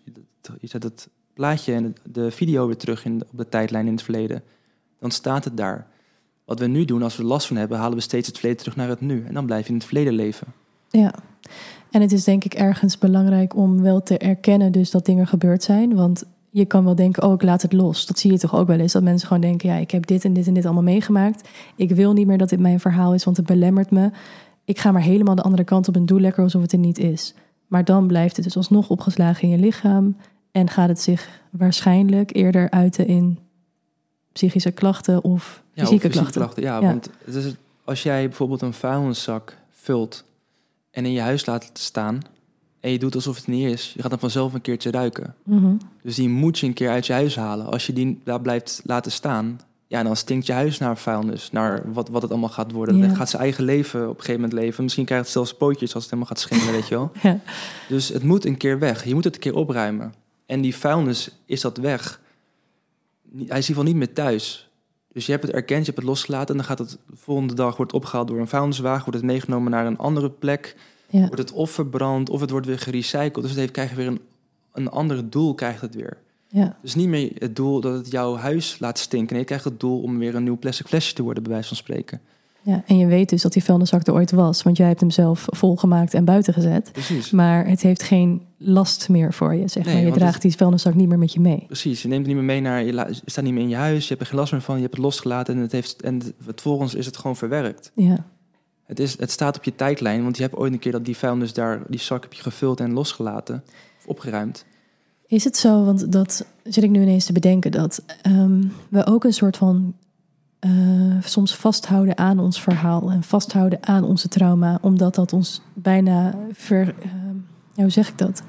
je zet het plaatje en de video weer terug in, op de tijdlijn in het verleden, dan staat het daar. Wat we nu doen, als we last van hebben, halen we steeds het verleden terug naar het nu. En dan blijf je in het verleden leven. ja. En het is denk ik ergens belangrijk om wel te erkennen dus dat dingen gebeurd zijn. Want je kan wel denken, oh ik laat het los. Dat zie je toch ook wel eens. Dat mensen gewoon denken, ja ik heb dit en dit en dit allemaal meegemaakt. Ik wil niet meer dat dit mijn verhaal is, want het belemmert me. Ik ga maar helemaal de andere kant op en doe lekker alsof het er niet is. Maar dan blijft het dus alsnog opgeslagen in je lichaam. En gaat het zich waarschijnlijk eerder uiten in psychische klachten of Ja, of fysieke klachten. Ja, Ja. want het is, als jij bijvoorbeeld een vuilniszak vult en in je huis laat staan en je doet alsof het niet is, je gaat dan vanzelf een keertje ruiken. Mhm. Dus die moet je een keer uit je huis halen. Als je die daar blijft laten staan, ja, dan stinkt je huis naar vuilnis, naar wat, wat het allemaal gaat worden. Ja. Het gaat zijn eigen leven op een gegeven moment leven. Misschien krijgt het zelfs pootjes als het helemaal gaat schimmelen, weet je wel. Ja. Dus het moet een keer weg. Je moet het een keer opruimen. En die vuilnis is dat weg. Hij is in ieder geval niet meer thuis. Dus je hebt het erkend, je hebt het losgelaten... en dan gaat het de volgende dag wordt opgehaald door een vuilniswagen... wordt het meegenomen naar een andere plek... Ja. wordt het of verbrand of het wordt weer gerecycled. Dus het heeft, krijgt weer een, een ander doel, krijgt het weer. ja, Dus niet meer het doel dat het jouw huis laat stinken. Nee, je krijgt het doel om weer een nieuw plastic flesje te worden, bij wijze van spreken. ja. En je weet dus dat die vuilniszak er ooit was. Want jij hebt hem zelf volgemaakt en buiten gezet. Precies. Maar het heeft geen last meer voor je, zeg Nee, maar. Je draagt het- die vuilniszak niet meer met je mee. Precies, je neemt het niet meer mee naar, je, staat niet meer in je huis, je hebt er geen last meer van, je hebt het losgelaten en, het heeft, en het, vervolgens is het gewoon verwerkt. Ja, Het, is, het staat op je tijdlijn, want je hebt ooit een keer dat die vuilnis daar, die zak heb je gevuld en losgelaten, of opgeruimd. Is het zo, want dat zit ik nu ineens te bedenken, dat ehm, we ook een soort van eh, soms vasthouden aan ons verhaal en vasthouden aan onze trauma, omdat dat ons bijna ver, ehm, ja, hoe zeg ik dat?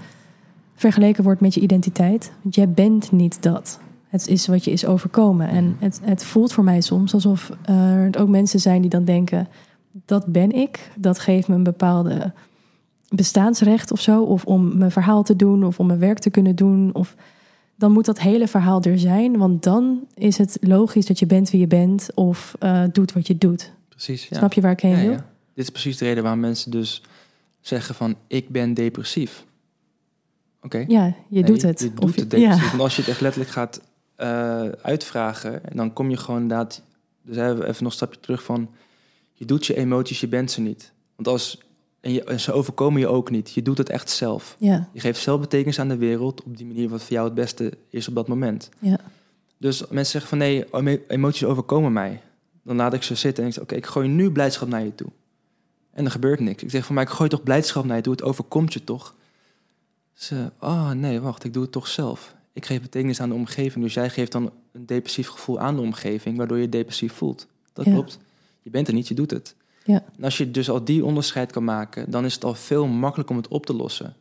Vergeleken wordt met je identiteit. Want jij bent niet dat. Het is wat je is overkomen. En het, het voelt voor mij soms alsof er ook mensen zijn die dan denken: dat ben ik. Dat geeft me een bepaalde bestaansrecht of zo. Of om mijn verhaal te doen, of om mijn werk te kunnen doen. Of dan moet dat hele verhaal er zijn. Want dan is het logisch dat je bent wie je bent. Of eh, doet wat je doet. Precies, ja. Snap je waar ik heen Ja, wil? ja. Dit is precies de reden waarom mensen dus zeggen van, ik ben depressief. Oké? Ja, je Nee, doet het. Je Of doet je- het depressief. ja, Want als je het echt letterlijk gaat eh, uitvragen. En dan kom je gewoon inderdaad... Dus even nog een stapje terug van... Je doet je emoties, je bent ze niet. Want als... En, je, en ze overkomen je ook niet. Je doet het echt zelf. Ja, Je geeft zelf betekenis aan de wereld op die manier wat voor jou het beste is op dat moment. ja, Dus mensen zeggen van nee, emo- emoties overkomen mij. Dan laat ik ze zitten en ik zeg oké, ik gooi nu blijdschap naar je toe. En er gebeurt niks. Ik zeg van mij, ik gooi toch blijdschap naar je toe, het overkomt je toch? Ze, ah nee, wacht, ik doe het toch zelf. Ik geef betekenis aan de omgeving, dus jij geeft dan een depressief gevoel aan de omgeving, waardoor je depressief voelt. Dat Ja. klopt. Je bent er niet, je doet het. Ja. En als je dus al die onderscheid kan maken, dan is het al veel makkelijker om het op te lossen.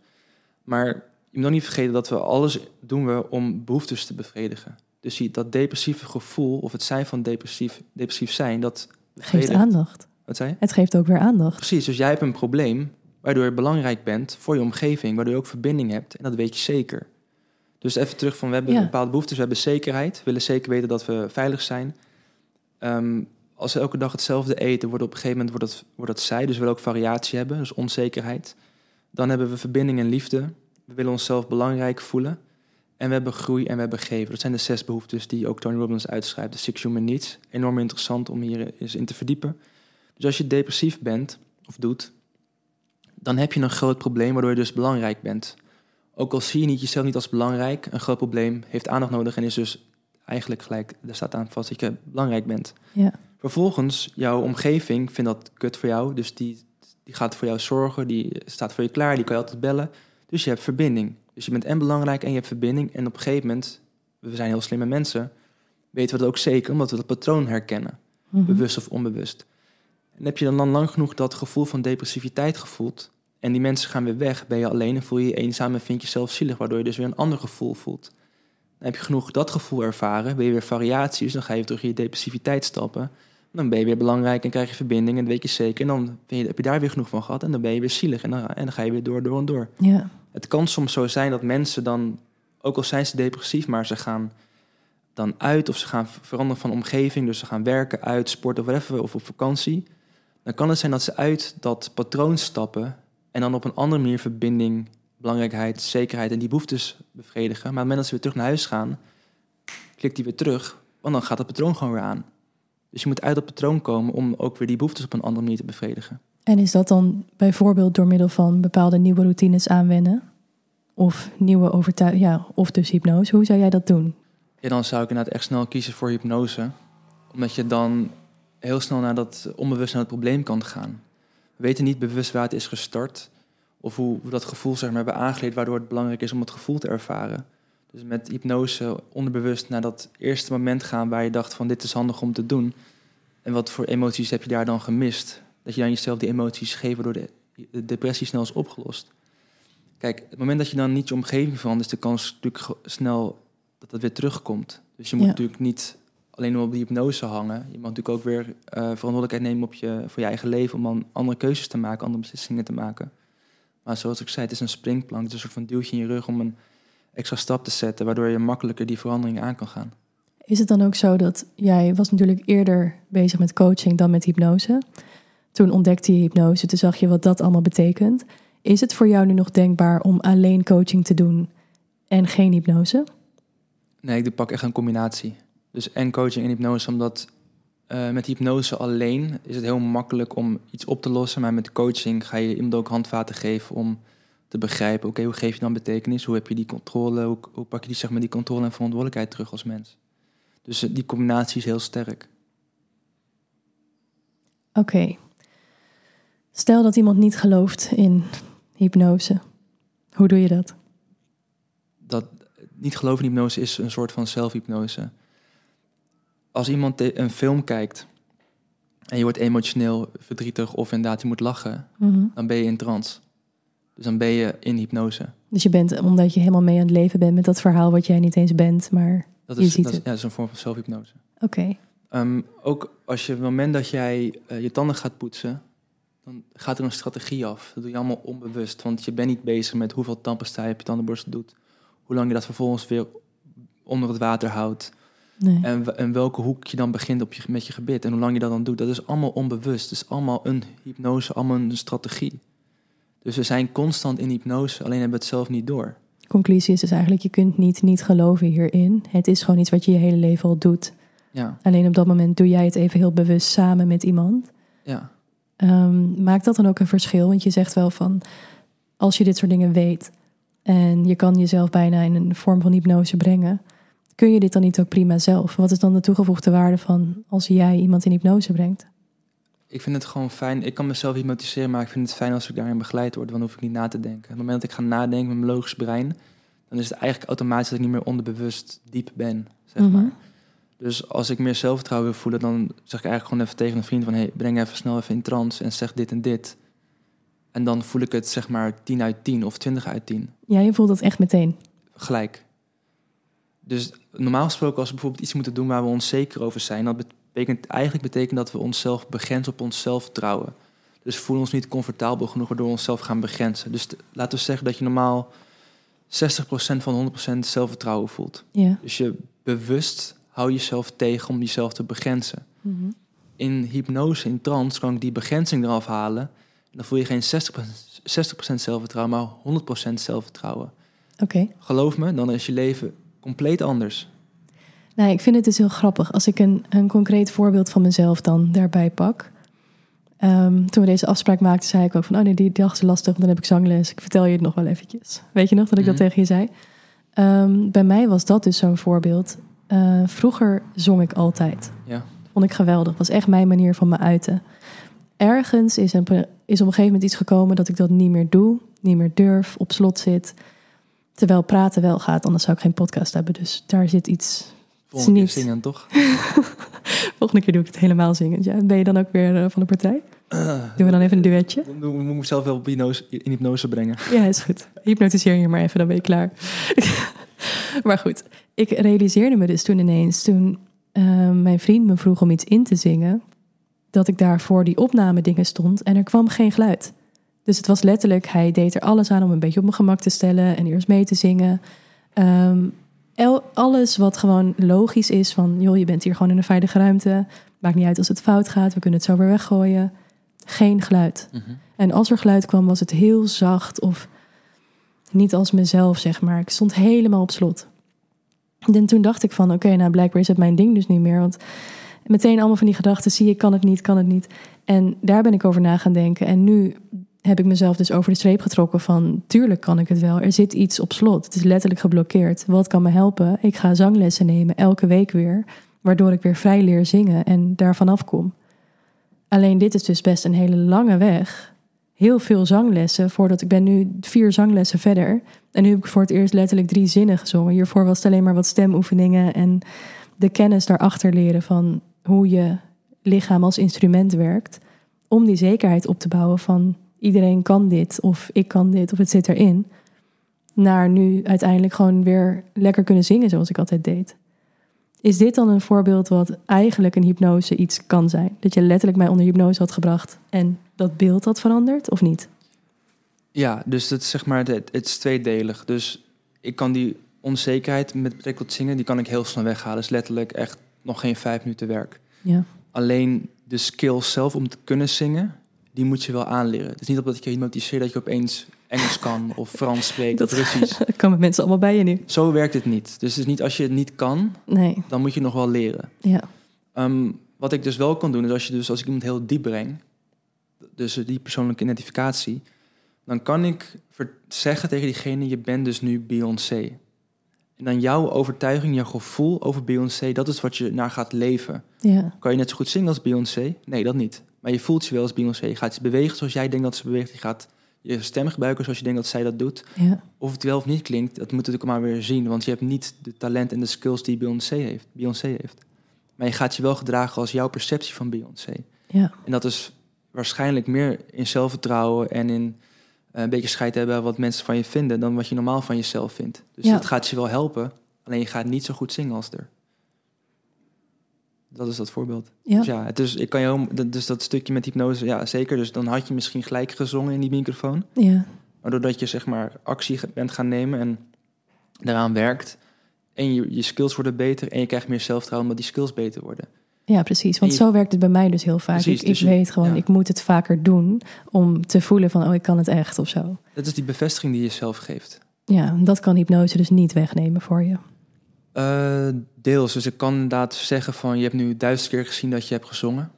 Maar je moet ook niet vergeten dat we alles doen we om behoeftes te bevredigen. Dus dat depressieve gevoel, of het zijn van depressief, depressief zijn, dat geeft aandacht. Wat zei je? Het geeft ook weer aandacht. Precies, dus jij hebt een probleem waardoor je belangrijk bent voor je omgeving, waardoor je ook verbinding hebt. En dat weet je zeker. Dus even terug van, we hebben Ja. bepaalde behoeftes, we hebben zekerheid. We willen zeker weten dat we veilig zijn. Ehm, als we elke dag hetzelfde eten, wordt op een gegeven moment wordt dat, wordt dat zij. Dus we willen ook variatie hebben, dus onzekerheid. Dan hebben we verbinding en liefde. We willen onszelf belangrijk voelen. En we hebben groei en we hebben geven. Dat zijn de zes behoeftes die ook Tony Robbins uitschrijft. De Six Human Needs. Enorm interessant om hier eens in te verdiepen. Dus als je depressief bent, of doet, dan heb je een groot probleem waardoor je dus belangrijk bent. Ook al zie je niet jezelf niet als belangrijk, een groot probleem heeft aandacht nodig en is dus eigenlijk gelijk, daar staat aan vast dat je belangrijk bent. Ja. Vervolgens, jouw omgeving vindt dat kut voor jou, dus die, die gaat voor jou zorgen, die staat voor je klaar, die kan je altijd bellen. Dus je hebt verbinding. Dus je bent en belangrijk en je hebt verbinding. En op een gegeven moment, we zijn heel slimme mensen, weten we dat ook zeker, omdat we dat patroon herkennen Mhm. bewust of onbewust. En heb je dan lang, lang genoeg dat gevoel van depressiviteit gevoeld... en die mensen gaan weer weg, ben je alleen en voel je je eenzaam... en vind je jezelf zielig, waardoor je dus weer een ander gevoel voelt. Dan heb je genoeg dat gevoel ervaren, ben je weer variatie... dus dan ga je terug in je depressiviteit stappen... dan ben je weer belangrijk en krijg je verbinding en dat weet je zeker... en dan je, heb je daar weer genoeg van gehad en dan ben je weer zielig... en dan, en dan ga je weer door, door en door. Ja, Het kan soms zo zijn dat mensen dan, ook al zijn ze depressief, maar ze gaan dan uit of ze gaan veranderen van omgeving. Dus ze gaan werken, uit, sporten of whatever, of op vakantie. Dan kan het zijn dat ze uit dat patroon stappen en dan op een andere manier verbinding, belangrijkheid, zekerheid en die behoeftes bevredigen. Maar op het moment dat ze weer terug naar huis gaan, klikt die weer terug, want dan gaat het patroon gewoon weer aan. Dus je moet uit dat patroon komen om ook weer die behoeftes op een andere manier te bevredigen. en is dat dan bijvoorbeeld door middel van bepaalde nieuwe routines aanwennen? Of nieuwe overtuigingen, ja, of dus hypnose. Hoe zou jij dat doen? Ja, dan zou ik inderdaad echt snel kiezen voor hypnose. Omdat je dan heel snel naar dat onbewust naar het probleem kan gaan. We weten niet bewust waar het is gestart. Of hoe we dat gevoel zeg maar, hebben aangeleerd, waardoor het belangrijk is om het gevoel te ervaren. Dus met hypnose onderbewust naar dat eerste moment gaan waar je dacht van dit is handig om te doen. En wat voor emoties heb je daar dan gemist? Dat je dan jezelf die emoties geeft waardoor de, de depressie snel is opgelost. Kijk, het moment dat je dan niet je omgeving verandert, is de kans natuurlijk snel dat het weer terugkomt. Dus je moet Ja. natuurlijk niet alleen maar op die hypnose hangen. Je mag natuurlijk ook weer eh, verantwoordelijkheid nemen op je, voor je eigen leven... om dan andere keuzes te maken, andere beslissingen te maken. Maar zoals ik zei, het is een springplank. Het is een soort van duwtje in je rug om een extra stap te zetten... waardoor je makkelijker die veranderingen aan kan gaan. Is het dan ook zo dat jij was natuurlijk eerder bezig met coaching dan met hypnose? Toen ontdekte je hypnose, toen zag je wat dat allemaal betekent. Is het voor jou nu nog denkbaar om alleen coaching te doen en geen hypnose? Nee, ik pak echt een combinatie. Dus en coaching en hypnose, omdat eh, met hypnose alleen is het heel makkelijk om iets op te lossen. Maar met coaching ga je iemand ook handvaten geven om te begrijpen, oké, hoe geef je dan betekenis? Hoe heb je die controle? Hoe, hoe pak je die, zeg maar, die controle en verantwoordelijkheid terug als mens? Dus eh, die combinatie is heel sterk. Oké. Stel dat iemand niet gelooft in hypnose. Hoe doe je dat? dat niet geloven in hypnose is een soort van zelfhypnose. Als iemand een film kijkt en je wordt emotioneel verdrietig of inderdaad je moet lachen, Mhm. dan ben je in trance. Dus dan ben je in hypnose. Dus je bent, omdat je helemaal mee aan het leven bent met dat verhaal wat jij niet eens bent, maar Dat Je is, ziet dat is, het. ja, dat is een vorm van zelfhypnose. oké. Ehm, ook als je op het moment dat jij eh, je tanden gaat poetsen, dan gaat er een strategie af. Dat doe je allemaal onbewust, want je bent niet bezig met hoeveel tandpasta je op je tandenborstel doet, hoe lang je dat vervolgens weer onder het water houdt, Nee. En, en welke hoek je dan begint op je, met je gebit en hoe lang je dat dan doet, dat is allemaal onbewust. Het is allemaal een hypnose, allemaal een strategie. Dus we zijn constant in hypnose, alleen hebben we het zelf niet door. conclusie is dus eigenlijk, je kunt niet niet geloven hierin. Het is gewoon iets wat je je hele leven al doet. Ja, Alleen op dat moment doe jij het even heel bewust samen met iemand. ja. Ehm, maakt dat dan ook een verschil? Want je zegt wel van, als je dit soort dingen weet en je kan jezelf bijna in een vorm van hypnose brengen, kun je dit dan niet ook prima zelf? Wat is dan de toegevoegde waarde van als jij iemand in hypnose brengt? Ik vind het gewoon fijn. Ik kan mezelf hypnotiseren, maar ik vind het fijn als ik daarin begeleid word. Want dan hoef ik niet na te denken. Op het moment dat ik ga nadenken met mijn logisch brein, dan is het eigenlijk automatisch dat ik niet meer onderbewust diep ben, zeg Mhm. maar. Dus als ik meer zelfvertrouwen wil voelen, dan zeg ik eigenlijk gewoon even tegen een vriend van... hey, breng even snel even in trance en zeg dit en dit. En dan voel ik het zeg maar 10 uit 10 of 20 uit 10. Ja, je voelt dat echt meteen. Gelijk. Dus normaal gesproken, als we bijvoorbeeld iets moeten doen waar we onzeker over zijn, dat betekent eigenlijk betekent dat we onszelf begrenzen op ons zelfvertrouwen. Dus we voelen ons niet comfortabel genoeg waardoor we onszelf gaan begrenzen. Dus laten we zeggen dat je normaal 60% van 100% zelfvertrouwen voelt. Ja. Dus je bewust hou jezelf tegen om jezelf te begrenzen. Mhm. In hypnose, in trance, kan ik die begrenzing eraf halen. En dan voel je geen 60%, 60 zelfvertrouwen, maar 100% zelfvertrouwen. Oké. Geloof me, dan is je leven compleet anders. Nou, ik vind het dus heel grappig. Als ik een, een concreet voorbeeld van mezelf dan daarbij pak. Ehm, toen we deze afspraak maakten, zei ik ook van... oh nee, die dag is lastig, want dan heb ik zangles. Ik vertel je het nog wel eventjes. Weet je nog dat ik Mhm. dat tegen je zei? Ehm, bij mij was dat dus zo'n voorbeeld. Eh, vroeger zong ik altijd. Ja. Vond ik geweldig. Was echt mijn manier van me uiten. Ergens is, een, is op een gegeven moment iets gekomen dat ik dat niet meer doe. Niet meer durf, op slot zit. Terwijl praten wel gaat, anders zou ik geen podcast hebben. Dus daar zit iets Volgende keer zingen, toch? Volgende keer doe ik het helemaal zingend. Ja. Ben je dan ook weer eh, van de partij? Uh, Doen we dan even een duetje? Ik moet mezelf wel op hypnose, in hypnose brengen. Ja, is goed. Hypnotiseer je maar even, dan ben je klaar. maar goed, ik realiseerde me dus toen ineens, toen eh, mijn vriend me vroeg om iets in te zingen, dat ik daar voor die opname dingen stond en er kwam geen geluid. Dus het was letterlijk, hij deed er alles aan om een beetje op mijn gemak te stellen en eerst mee te zingen. Ehm, el- alles wat gewoon logisch is van, joh, je bent hier gewoon in een veilige ruimte. Maakt niet uit als het fout gaat, we kunnen het zo weer weggooien. Geen geluid. En als er geluid kwam, was het heel zacht of niet als mezelf, zeg maar. Ik stond helemaal op slot. En toen dacht ik van, oké, nou blijkbaar is het mijn ding dus niet meer. Want meteen allemaal van die gedachten, zie ik kan het niet, kan het niet. En daar ben ik over na gaan denken. En nu heb ik mezelf dus over de streep getrokken van, tuurlijk kan ik het wel. Er zit iets op slot. Het is letterlijk geblokkeerd. Wat kan me helpen? Ik ga zanglessen nemen, elke week weer. Waardoor ik weer vrij leer zingen en daarvan afkom. Alleen dit is dus best een hele lange weg. Heel veel zanglessen voordat ik ben nu vier zanglessen verder. En nu heb ik voor het eerst letterlijk drie zinnen gezongen. Hiervoor was het alleen maar wat stemoefeningen en de kennis daarachter leren van hoe je lichaam als instrument werkt. Om die zekerheid op te bouwen van iedereen kan dit of ik kan dit of het zit erin. Naar nu uiteindelijk gewoon weer lekker kunnen zingen zoals ik altijd deed. Is dit dan een voorbeeld wat eigenlijk een hypnose iets kan zijn? Dat je letterlijk mij onder hypnose had gebracht en dat beeld had veranderd of niet? Ja, dus het is zeg maar, het, het is tweedelig. Dus ik kan die onzekerheid met betrekking tot zingen, die kan ik heel snel weghalen. Dat is letterlijk echt nog geen vijf minuten werk. Ja. Alleen de skill zelf om te kunnen zingen, die moet je wel aanleren. Het is niet op dat ik je hypnotiseer dat je opeens Engels kan of Frans spreekt Dat- of Russisch. Dat komen mensen allemaal bij je nu. Zo werkt het niet. Dus het is niet als je het niet kan, Nee, dan moet je nog wel leren. ja. Ehm, wat ik dus wel kan doen, is als, je dus, als ik iemand heel diep breng, dus die persoonlijke identificatie, dan kan ik zeggen tegen diegene, je bent dus nu Beyoncé. En dan jouw overtuiging, jouw gevoel over Beyoncé, dat is wat je naar gaat leven. ja. Kan je net zo goed zingen als Beyoncé? Nee, dat niet. Maar je voelt je wel als Beyoncé. Je gaat je bewegen zoals jij denkt dat ze beweegt. Je gaat je stem gebruiken zoals je denkt dat zij dat doet. ja. Of het wel of niet klinkt, dat moet natuurlijk maar weer zien. Want je hebt niet de talent en de skills die Beyoncé heeft. Beyoncé heeft. Maar je gaat je wel gedragen als jouw perceptie van Beyoncé. ja. En dat is waarschijnlijk meer in zelfvertrouwen en in eh, een beetje scheid hebben wat mensen van je vinden dan wat je normaal van jezelf vindt. Dus Ja. dat gaat je wel helpen. Alleen je gaat niet zo goed zingen als er. Dat is dat voorbeeld. ja. Dus ja, het is, ik kan je dus dat stukje met hypnose, ja zeker. Dus dan had je misschien gelijk gezongen in die microfoon. ja. Maar doordat je zeg maar actie bent gaan nemen en daaraan werkt. En je, je skills worden beter en je krijgt meer zelfvertrouwen omdat die skills beter worden. Ja, precies. Want je- zo werkt het bij mij dus heel vaak. Precies, ik dus ik je- weet gewoon, ja. ik moet het vaker doen om te voelen van, oh, ik kan het echt of zo. Dat is die bevestiging die je zelf geeft. Ja, dat kan hypnose dus niet wegnemen voor je. Eh, deels. Dus ik kan inderdaad zeggen van... je hebt nu duizend keer gezien dat je hebt gezongen.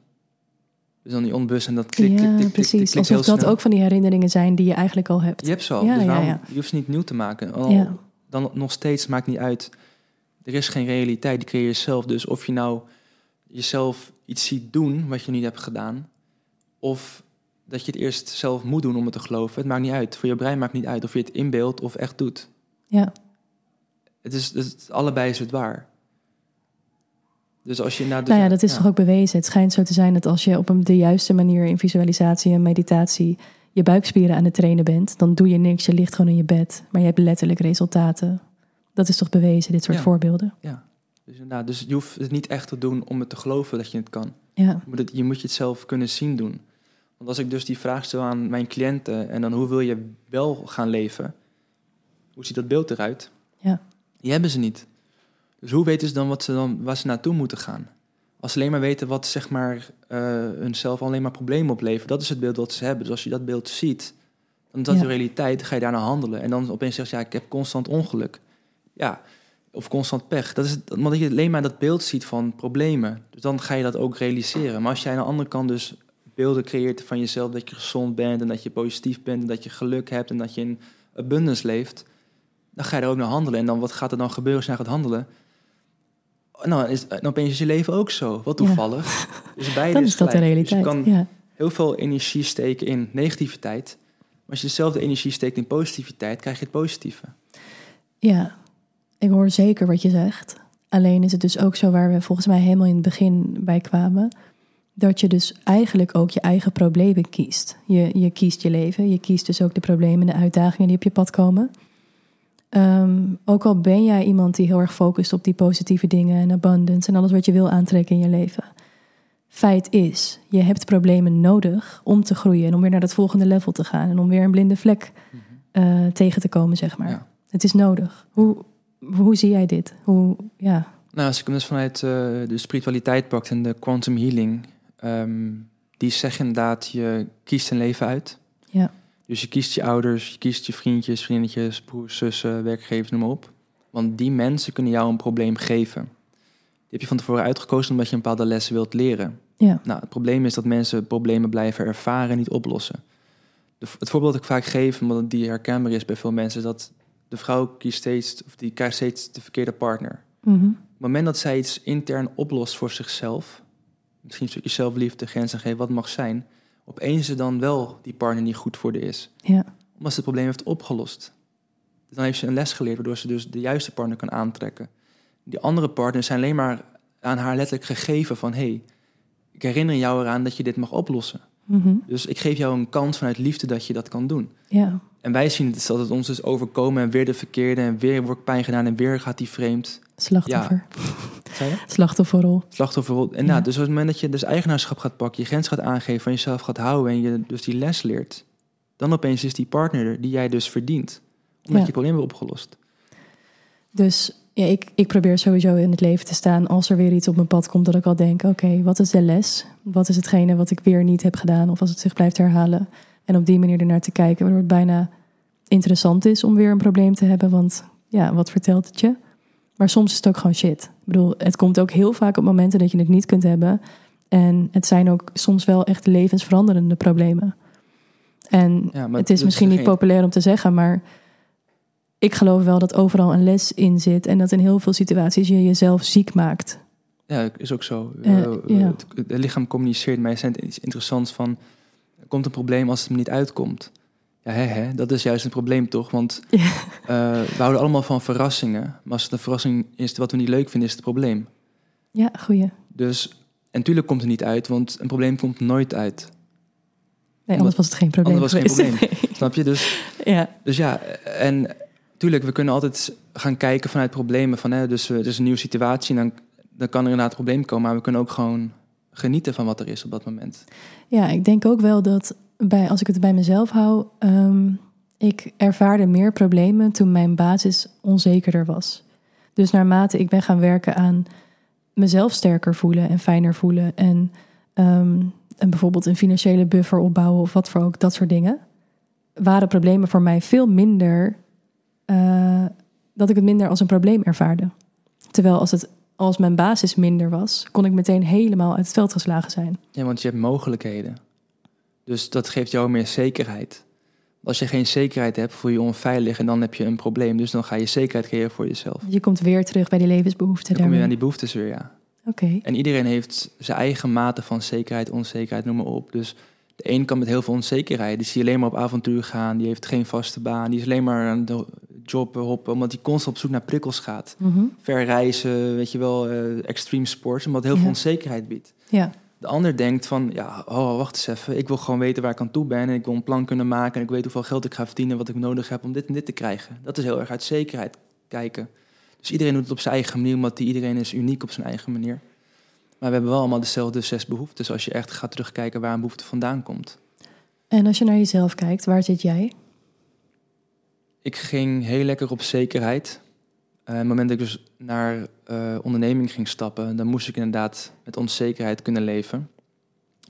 Dus dan die onbewust en dat klik, klik, ja, klik, precies. klik, klik Alsof dat snel. ook van die herinneringen zijn die je eigenlijk al hebt. Je hebt ze al, Ja, dus ja, waarom, ja. je hoeft ze niet nieuw te maken. Al. Dan nog steeds, maakt niet uit. Er is geen realiteit, die creëer je zelf. Dus of je nou jezelf iets ziet doen wat je niet hebt gedaan... of dat je het eerst zelf moet doen om het te geloven... het maakt niet uit. Voor je brein maakt niet uit of je het inbeeldt of echt doet. Ja, Het is, het allebei is het waar. Dus als je... Nou, dus, nou ja, dat is toch ook bewezen. Het schijnt zo te zijn dat als je op een, de juiste manier in visualisatie en meditatie je buikspieren aan het trainen bent, dan doe je niks. Je ligt gewoon in je bed, maar je hebt letterlijk resultaten. Dat is toch bewezen, dit soort Ja. voorbeelden. Ja. Dus, inderdaad, dus je hoeft het niet echt te doen om het te geloven dat je het kan. Ja, Je moet, het, je moet je het zelf kunnen zien doen. Want als ik dus die vraag stel aan mijn cliënten... en dan hoe wil je wel gaan leven? Hoe ziet dat beeld eruit? Die hebben ze niet. Dus hoe weten ze dan, wat ze dan waar ze naartoe moeten gaan? Als ze alleen maar weten wat zeg maar, eh hunzelf alleen maar problemen opleveren... dat is het beeld wat ze hebben. Dus als je dat beeld ziet, dan is dat Ja. de realiteit. Dan ga je daarna handelen. En dan opeens zeg je, ja, ik heb constant ongeluk. Ja, of constant pech. Dat is het, omdat je alleen maar dat beeld ziet van problemen. Dus dan ga je dat ook realiseren. Maar als jij aan de andere kant dus beelden creëert van jezelf... dat je gezond bent en dat je positief bent... en dat je geluk hebt en dat je in abundance leeft... dan ga je er ook naar handelen. En dan wat gaat er dan gebeuren als je naar gaat handelen? Nou, is, dan opeens is je leven ook zo. Wat Ja. toevallig. Dus beide dan is dat de. Dus realiteit. je kan Ja. heel veel energie steken in negativiteit... maar als je dezelfde energie steekt in positiviteit... krijg je het positieve. Ja, ik hoor zeker wat je zegt. Alleen is het dus ook zo waar we volgens mij helemaal in het begin bij kwamen. Dat je dus eigenlijk ook je eigen problemen kiest. Je, je kiest je leven. Je kiest dus ook de problemen en de uitdagingen die op je pad komen. Ehm, ook al ben jij iemand die heel erg focust op die positieve dingen en abundance en alles wat je wil aantrekken in je leven. Feit is, je hebt problemen nodig om te groeien en om weer naar dat volgende level te gaan en om weer een blinde vlek eh, tegen te komen, zeg maar. Ja. Het is nodig. Hoe, hoe zie jij dit? Hoe, ja, Nou, als ik hem dus vanuit eh, de spiritualiteit pak en de quantum healing, ehm, die zeggen inderdaad, je kiest een leven uit. Ja. Dus je kiest je ouders, je kiest je vriendjes, vriendinnetjes, broers, zussen, werkgevers, noem maar op. Want die mensen kunnen jou een probleem geven. Die heb je van tevoren uitgekozen omdat je een bepaalde lessen wilt leren. ja, Nou, het probleem is dat mensen problemen blijven ervaren en niet oplossen. De, het voorbeeld dat ik vaak geef, omdat die herkenbaar is bij veel mensen, is dat de vrouw kiest steeds, of die krijgt steeds de verkeerde partner. mhm, Op het moment dat zij iets intern oplost voor zichzelf, misschien een stukje zelfliefde, grenzen geven, wat mag zijn, opeens er dan wel die partner die goed voor de is. ja, Omdat ze het probleem heeft opgelost. Dus dan heeft ze een les geleerd, waardoor ze dus de juiste partner kan aantrekken. Die andere partners zijn alleen maar aan haar letterlijk gegeven van, hé, hey, ik herinner jou eraan dat je dit mag oplossen. Mhm, Dus ik geef jou een kans vanuit liefde dat je dat kan doen. ja, En wij zien het dat het ons dus overkomen en weer de verkeerde en weer wordt pijn gedaan en weer gaat die vreemd. slachtoffer. Je? Slachtofferrol. Slachtofferrol. En Ja. nou, dus op het moment dat je dus eigenaarschap gaat pakken, je grens gaat aangeven, van jezelf gaat houden en je dus die les leert, dan opeens is die partner er die jij dus verdient. Omdat Ja. je je probleem hebt opgelost. Dus ja, ik, ik probeer sowieso in het leven te staan als er weer iets op mijn pad komt dat ik al denk, oké, wat is de les? Wat is hetgene wat ik weer niet heb gedaan of als het zich blijft herhalen? En op die manier ernaar te kijken, waardoor het bijna interessant is om weer een probleem te hebben, want ja, wat vertelt het je? Maar soms is het ook gewoon shit. Ik bedoel, het komt ook heel vaak op momenten dat je het niet kunt hebben. En het zijn ook soms wel echt levensveranderende problemen. En Ja, het is dus misschien niet geen- populair om te zeggen, maar ik geloof wel dat overal een les in zit. En dat in heel veel situaties je jezelf ziek maakt. Ja, is ook zo. Eh, Eh, ja. het, het lichaam communiceert mij zijn iets interessants van... Er komt een probleem als het me niet uitkomt. Ja, hè, hè, dat is juist een probleem toch? Want Ja. eh, we houden allemaal van verrassingen. Maar als het een verrassing is wat we niet leuk vinden, is het probleem. Ja, goeie. Dus, en natuurlijk komt het niet uit, want een probleem komt nooit uit. Nee, anders was het geen probleem Anders was het geen geweest. Snap je? Dus, ja, dus ja, en tuurlijk, we kunnen altijd gaan kijken vanuit problemen. Van, hè, dus eh, er is een nieuwe situatie en dan, dan kan er inderdaad een probleem komen. Maar we kunnen ook gewoon genieten van wat er is op dat moment. ja, ik denk ook wel dat bij, als ik het bij mezelf hou, ehm, ik ervaarde meer problemen toen mijn basis onzekerder was. Dus naarmate ik ben gaan werken aan mezelf sterker voelen en fijner voelen en, ehm, en bijvoorbeeld een financiële buffer opbouwen of wat voor ook, dat soort dingen, waren problemen voor mij veel minder eh, dat ik het minder als een probleem ervaarde. Terwijl als, het, als mijn basis minder was, kon ik meteen helemaal uit het veld geslagen zijn. Ja, want je hebt mogelijkheden. Dus dat geeft jou meer zekerheid. Als je geen zekerheid hebt, voel je je onveilig en dan heb je een probleem. Dus dan ga je zekerheid creëren voor jezelf. Je komt weer terug bij die levensbehoeften. Dan kom je aan die behoeftes weer, ja. Oké. En iedereen heeft zijn eigen mate van zekerheid, onzekerheid, noem maar op. Dus de een kan met heel veel onzekerheid. Die zie je alleen maar op avontuur gaan. Die heeft geen vaste baan. Die is alleen maar aan de job hoppen, omdat hij constant op zoek naar prikkels gaat. Mhm. Ver reizen, weet je wel, eh extreme sports, omdat heel Ja. veel onzekerheid biedt. Ja. De ander denkt van, ja, oh, wacht eens even. Ik wil gewoon weten waar ik aan toe ben. En ik wil een plan kunnen maken. En ik weet hoeveel geld ik ga verdienen. Wat ik nodig heb om dit en dit te krijgen. Dat is heel erg uit zekerheid kijken. Dus iedereen doet het op zijn eigen manier. Omdat die, iedereen is uniek op zijn eigen manier. Maar we hebben wel allemaal dezelfde zes behoeftes. Als je echt gaat terugkijken waar een behoefte vandaan komt. En als je naar jezelf kijkt, waar zit jij? Ik ging heel lekker op zekerheid. Eh, het moment dat ik dus naar eh, onderneming ging stappen, dan moest ik inderdaad met onzekerheid kunnen leven.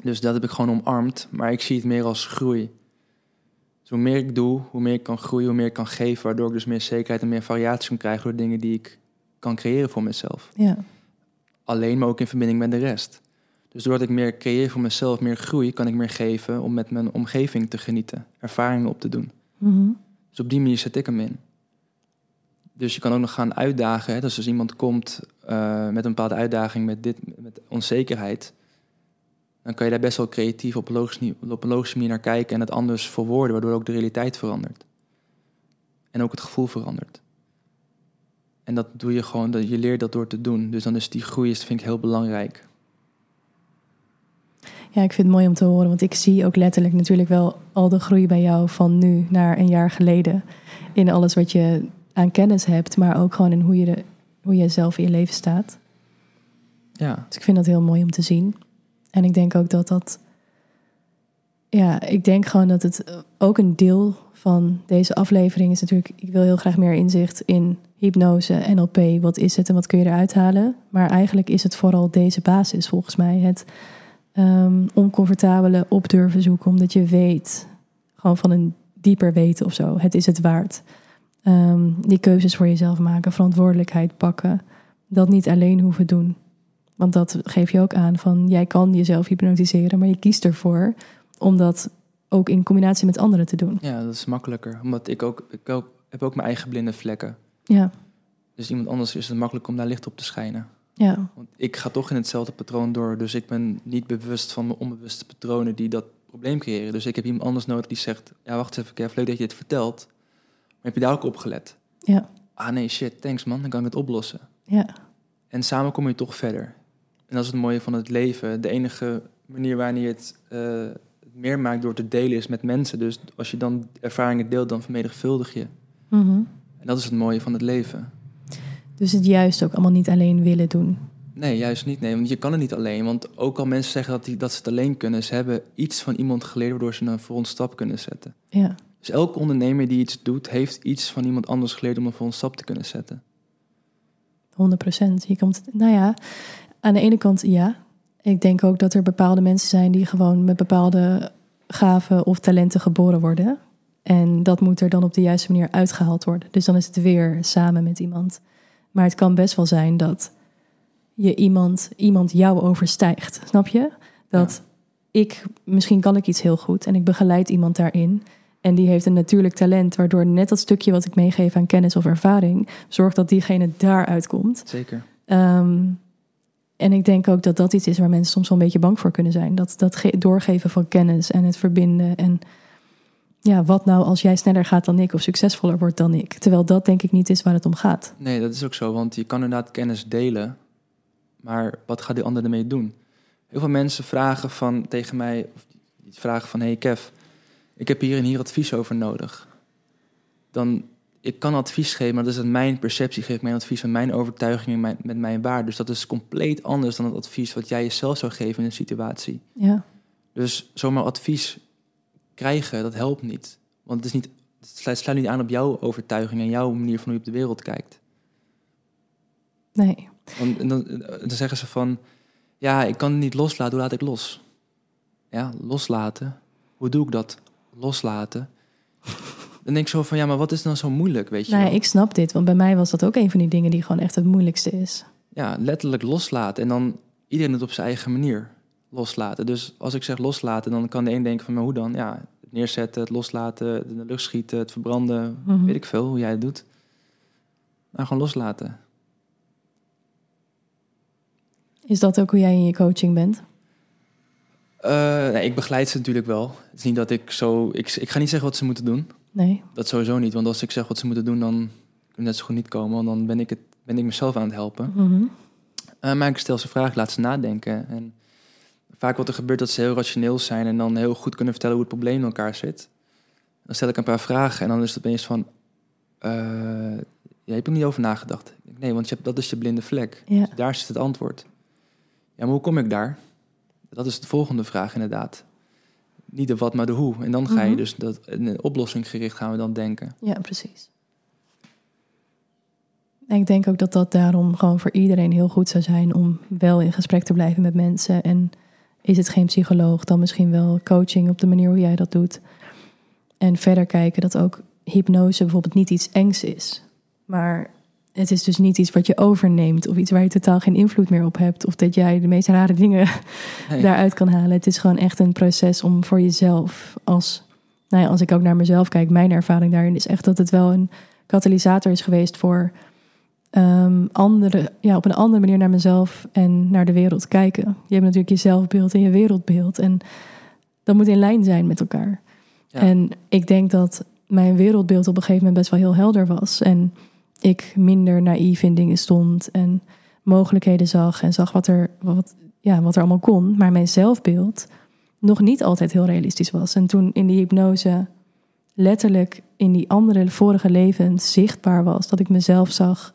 Dus dat heb ik gewoon omarmd. Maar ik zie het meer als groei. Dus hoe meer ik doe, hoe meer ik kan groeien, hoe meer ik kan geven. Waardoor ik dus meer zekerheid en meer variatie kan krijgen door dingen die ik kan creëren voor mezelf. Ja. Alleen, maar ook in verbinding met de rest. Dus doordat ik meer creëer voor mezelf, meer groei, kan ik meer geven om met mijn omgeving te genieten, ervaringen op te doen. Mhm. Dus op die manier zet ik hem in. Dus je kan ook nog gaan uitdagen. Hè? Dus als iemand komt eh, met een bepaalde uitdaging met, dit, met onzekerheid, dan kan je daar best wel creatief op een, logisch, op een logische manier naar kijken en het anders verwoorden, waardoor ook de realiteit verandert. En ook het gevoel verandert. En dat doe je gewoon, dat je leert dat door te doen. Dus dan is die groei, is, vind ik heel belangrijk. Ja, ik vind het mooi om te horen, want ik zie ook letterlijk natuurlijk wel al de groei bij jou van nu naar een jaar geleden. In alles wat je aan kennis hebt, maar ook gewoon in hoe je, de, hoe je zelf in je leven staat. Ja, Dus ik vind dat heel mooi om te zien. En ik denk ook dat dat. Ja, ik denk gewoon dat het ook een deel van deze aflevering is natuurlijk. Ik wil heel graag meer inzicht in hypnose, NLP. Wat is het en wat kun je eruit halen? Maar eigenlijk is het vooral deze basis volgens mij. Het ehm, oncomfortabele op durven zoeken, omdat je weet, gewoon van een dieper weten of zo. Het is het waard. Ehm, die keuzes voor jezelf maken, verantwoordelijkheid pakken. Dat niet alleen hoeven doen. Want dat geef je ook aan van jij kan jezelf hypnotiseren, maar je kiest ervoor om dat ook in combinatie met anderen te doen. ja, dat is makkelijker. Omdat ik ook, ik ook, heb ook mijn eigen blinde vlekken. Ja, Dus iemand anders is het makkelijk om daar licht op te schijnen. ja, Want ik ga toch in hetzelfde patroon door. Dus ik ben niet bewust van mijn onbewuste patronen die dat probleem creëren. Dus ik heb iemand anders nodig die zegt... Ja, wacht even, Kev, leuk dat je het vertelt. Maar heb je daar ook op gelet? ja, Ah nee, shit, thanks man, dan kan ik het oplossen. ja, En samen kom je toch verder. En dat is het mooie van het leven. De enige manier waarin je het eh, meer maakt door te delen is met mensen. Dus als je dan ervaringen deelt, dan vermenigvuldig je. Mhm. En dat is het mooie van het leven. Dus het juist ook allemaal niet alleen willen doen. Nee, juist niet. Nee, want je kan het niet alleen. Want ook al mensen zeggen dat, die, dat ze het alleen kunnen, ze hebben iets van iemand geleerd waardoor ze een volgende stap kunnen zetten. Ja, Dus elke ondernemer die iets doet, heeft iets van iemand anders geleerd om een volgende stap te kunnen zetten. 100 procent. Je komt, nou ja, aan de ene kant ja. Ik denk ook dat er bepaalde mensen zijn die gewoon met bepaalde gaven of talenten geboren worden. En dat moet er dan op de juiste manier uitgehaald worden. Dus dan is het weer samen met iemand. Maar het kan best wel zijn dat je iemand, iemand jou overstijgt. Snap je? Dat ik, misschien kan ik iets heel goed en ik begeleid iemand daarin. En die heeft een natuurlijk talent, waardoor net dat stukje wat ik meegeef aan kennis of ervaring, zorgt dat diegene daaruit komt. Zeker. Ehm, en ik denk ook dat dat iets is waar mensen soms wel een beetje bang voor kunnen zijn. Dat, dat ge- doorgeven van kennis en het verbinden. En ja, wat nou als jij sneller gaat dan ik of succesvoller wordt dan ik? Terwijl dat denk ik niet is waar het om gaat. Nee, dat is ook zo, want je kan inderdaad kennis delen, maar wat gaat die ander ermee doen? Heel veel mensen vragen van, tegen mij, of vragen van, hey Kev, ik heb hier en hier advies over nodig. Dan, ik kan advies geven, maar dat is het mijn perceptie, geef ik mijn advies met mijn overtuigingen, mijn, met mijn waarde. Dus dat is compleet anders dan het advies wat jij jezelf zou geven in een situatie. Ja, Dus zomaar advies krijgen, dat helpt niet. Want het, is niet, het sluit, sluit niet aan op jouw overtuiging en jouw manier van hoe je op de wereld kijkt. nee. Want en dan, dan zeggen ze van, ja, ik kan het niet loslaten, hoe laat ik los? Ja, loslaten. Hoe doe ik dat? Loslaten. Dan denk ik zo van, ja, maar wat is dan zo moeilijk, weet je Nou ja, ik snap dit, want bij mij was dat ook een van die dingen die gewoon echt het moeilijkste is. Ja, letterlijk loslaten. En dan iedereen het op zijn eigen manier loslaten. Dus als ik zeg loslaten, dan kan de een denken van, maar hoe dan? Ja, het neerzetten, het loslaten, in de lucht schieten, het verbranden, Mhm. weet ik veel hoe jij het doet. Nou, gewoon loslaten. Is dat ook hoe jij in je coaching bent? Eh, nee, ik begeleid ze natuurlijk wel. Het is niet dat ik zo... Ik, ik ga niet zeggen wat ze moeten doen. Nee. Dat sowieso niet. Want als ik zeg wat ze moeten doen, dan kunnen ze net zo goed niet komen. Want dan ben ik, het, ben ik mezelf aan het helpen. Eh, maar ik stel ze vragen, laat ze nadenken. En vaak wat er gebeurt, dat ze heel rationeel zijn... en dan heel goed kunnen vertellen hoe het probleem in elkaar zit. Dan stel ik een paar vragen en dan is het opeens van... eh je hebt er niet over nagedacht. Nee, want je hebt, dat is je blinde vlek. Ja. Dus daar zit het antwoord. Ja, maar hoe kom ik daar? Dat is de volgende vraag inderdaad. Niet de wat, maar de hoe. En dan ga je Mhm. dus dat, in een oplossing gaan we dan denken. ja, precies. En ik denk ook dat dat daarom gewoon voor iedereen heel goed zou zijn om wel in gesprek te blijven met mensen. En is het geen psycholoog, dan misschien wel coaching op de manier hoe jij dat doet. En verder kijken dat ook hypnose bijvoorbeeld niet iets engs is. Maar het is dus niet iets wat je overneemt of iets waar je totaal geen invloed meer op hebt. Of dat jij de meest rare dingen Nee. daaruit kan halen. Het is gewoon echt een proces om voor jezelf als, nou ja, als ik ook naar mezelf kijk, mijn ervaring daarin is echt dat het wel een katalysator is geweest voor ehm andere, ja, op een andere manier naar mezelf en naar de wereld kijken. Je hebt natuurlijk je zelfbeeld en je wereldbeeld en dat moet in lijn zijn met elkaar. Ja. En ik denk dat mijn wereldbeeld op een gegeven moment best wel heel helder was en ik minder naïef in dingen stond en mogelijkheden zag en zag wat er, wat, ja, wat er allemaal kon. Maar mijn zelfbeeld nog niet altijd heel realistisch was. En toen in die hypnose letterlijk in die andere vorige levens zichtbaar was. Dat ik mezelf zag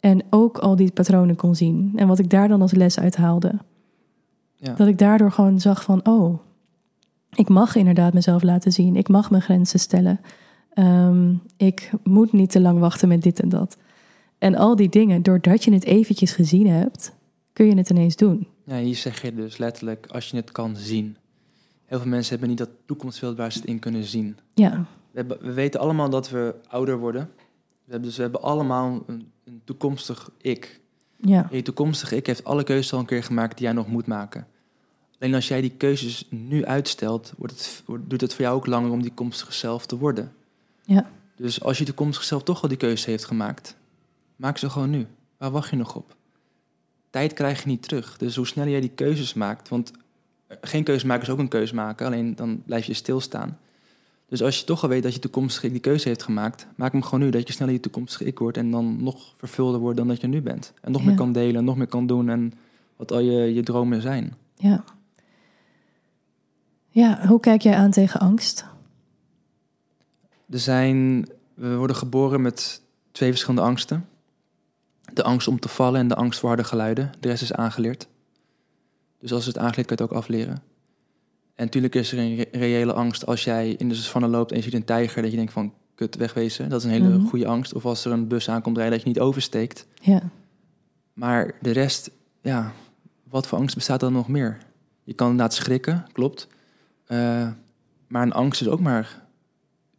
en ook al die patronen kon zien. En wat ik daar dan als les uit haalde. Ja. Dat ik daardoor gewoon zag van, oh, ik mag inderdaad mezelf laten zien. Ik mag mijn grenzen stellen. Ehm, ik moet niet te lang wachten met dit en dat. En al die dingen, doordat je het eventjes gezien hebt, kun je het ineens doen. Ja, hier zeg je dus letterlijk, als je het kan zien. Heel veel mensen hebben niet dat toekomstbeeld waar ze het in kunnen zien. Ja, We, hebben, we weten allemaal dat we ouder worden. We hebben, dus we hebben allemaal een, een toekomstig ik. ja, En je toekomstige ik heeft alle keuzes al een keer gemaakt die jij nog moet maken. Alleen als jij die keuzes nu uitstelt, wordt het, wordt- duurt het voor jou ook langer om die toekomstige zelf te worden. Ja, Dus als je toekomstige zelf toch al die keuze heeft gemaakt, maak ze gewoon nu. Waar wacht je nog op? Tijd krijg je niet terug. Dus hoe sneller jij die keuzes maakt, want geen keuze maken is ook een keuze maken, alleen dan blijf je stilstaan. Dus als je toch al weet dat je toekomstige ik die keuze heeft gemaakt, maak hem gewoon nu, dat je sneller je toekomstige ik wordt en dan nog vervulder wordt dan dat je nu bent. En nog Ja. meer kan delen, nog meer kan doen en wat al je, je dromen zijn. ja. Ja, hoe kijk jij aan tegen angst? Er zijn, we worden geboren met twee verschillende angsten. De angst om te vallen en de angst voor harde geluiden. De rest is aangeleerd. Dus als het aangeleerd kan je het ook afleren. En natuurlijk is er een re- reële angst als jij in de savanne loopt en je ziet een tijger, dat je denkt van kut, wegwezen. Dat is een hele Mhm. goede angst. Of als er een bus aankomt rijden, dat je niet oversteekt. Ja, Maar de rest, ja, wat voor angst bestaat er nog meer? Je kan inderdaad schrikken, klopt. Eh, maar een angst is ook maar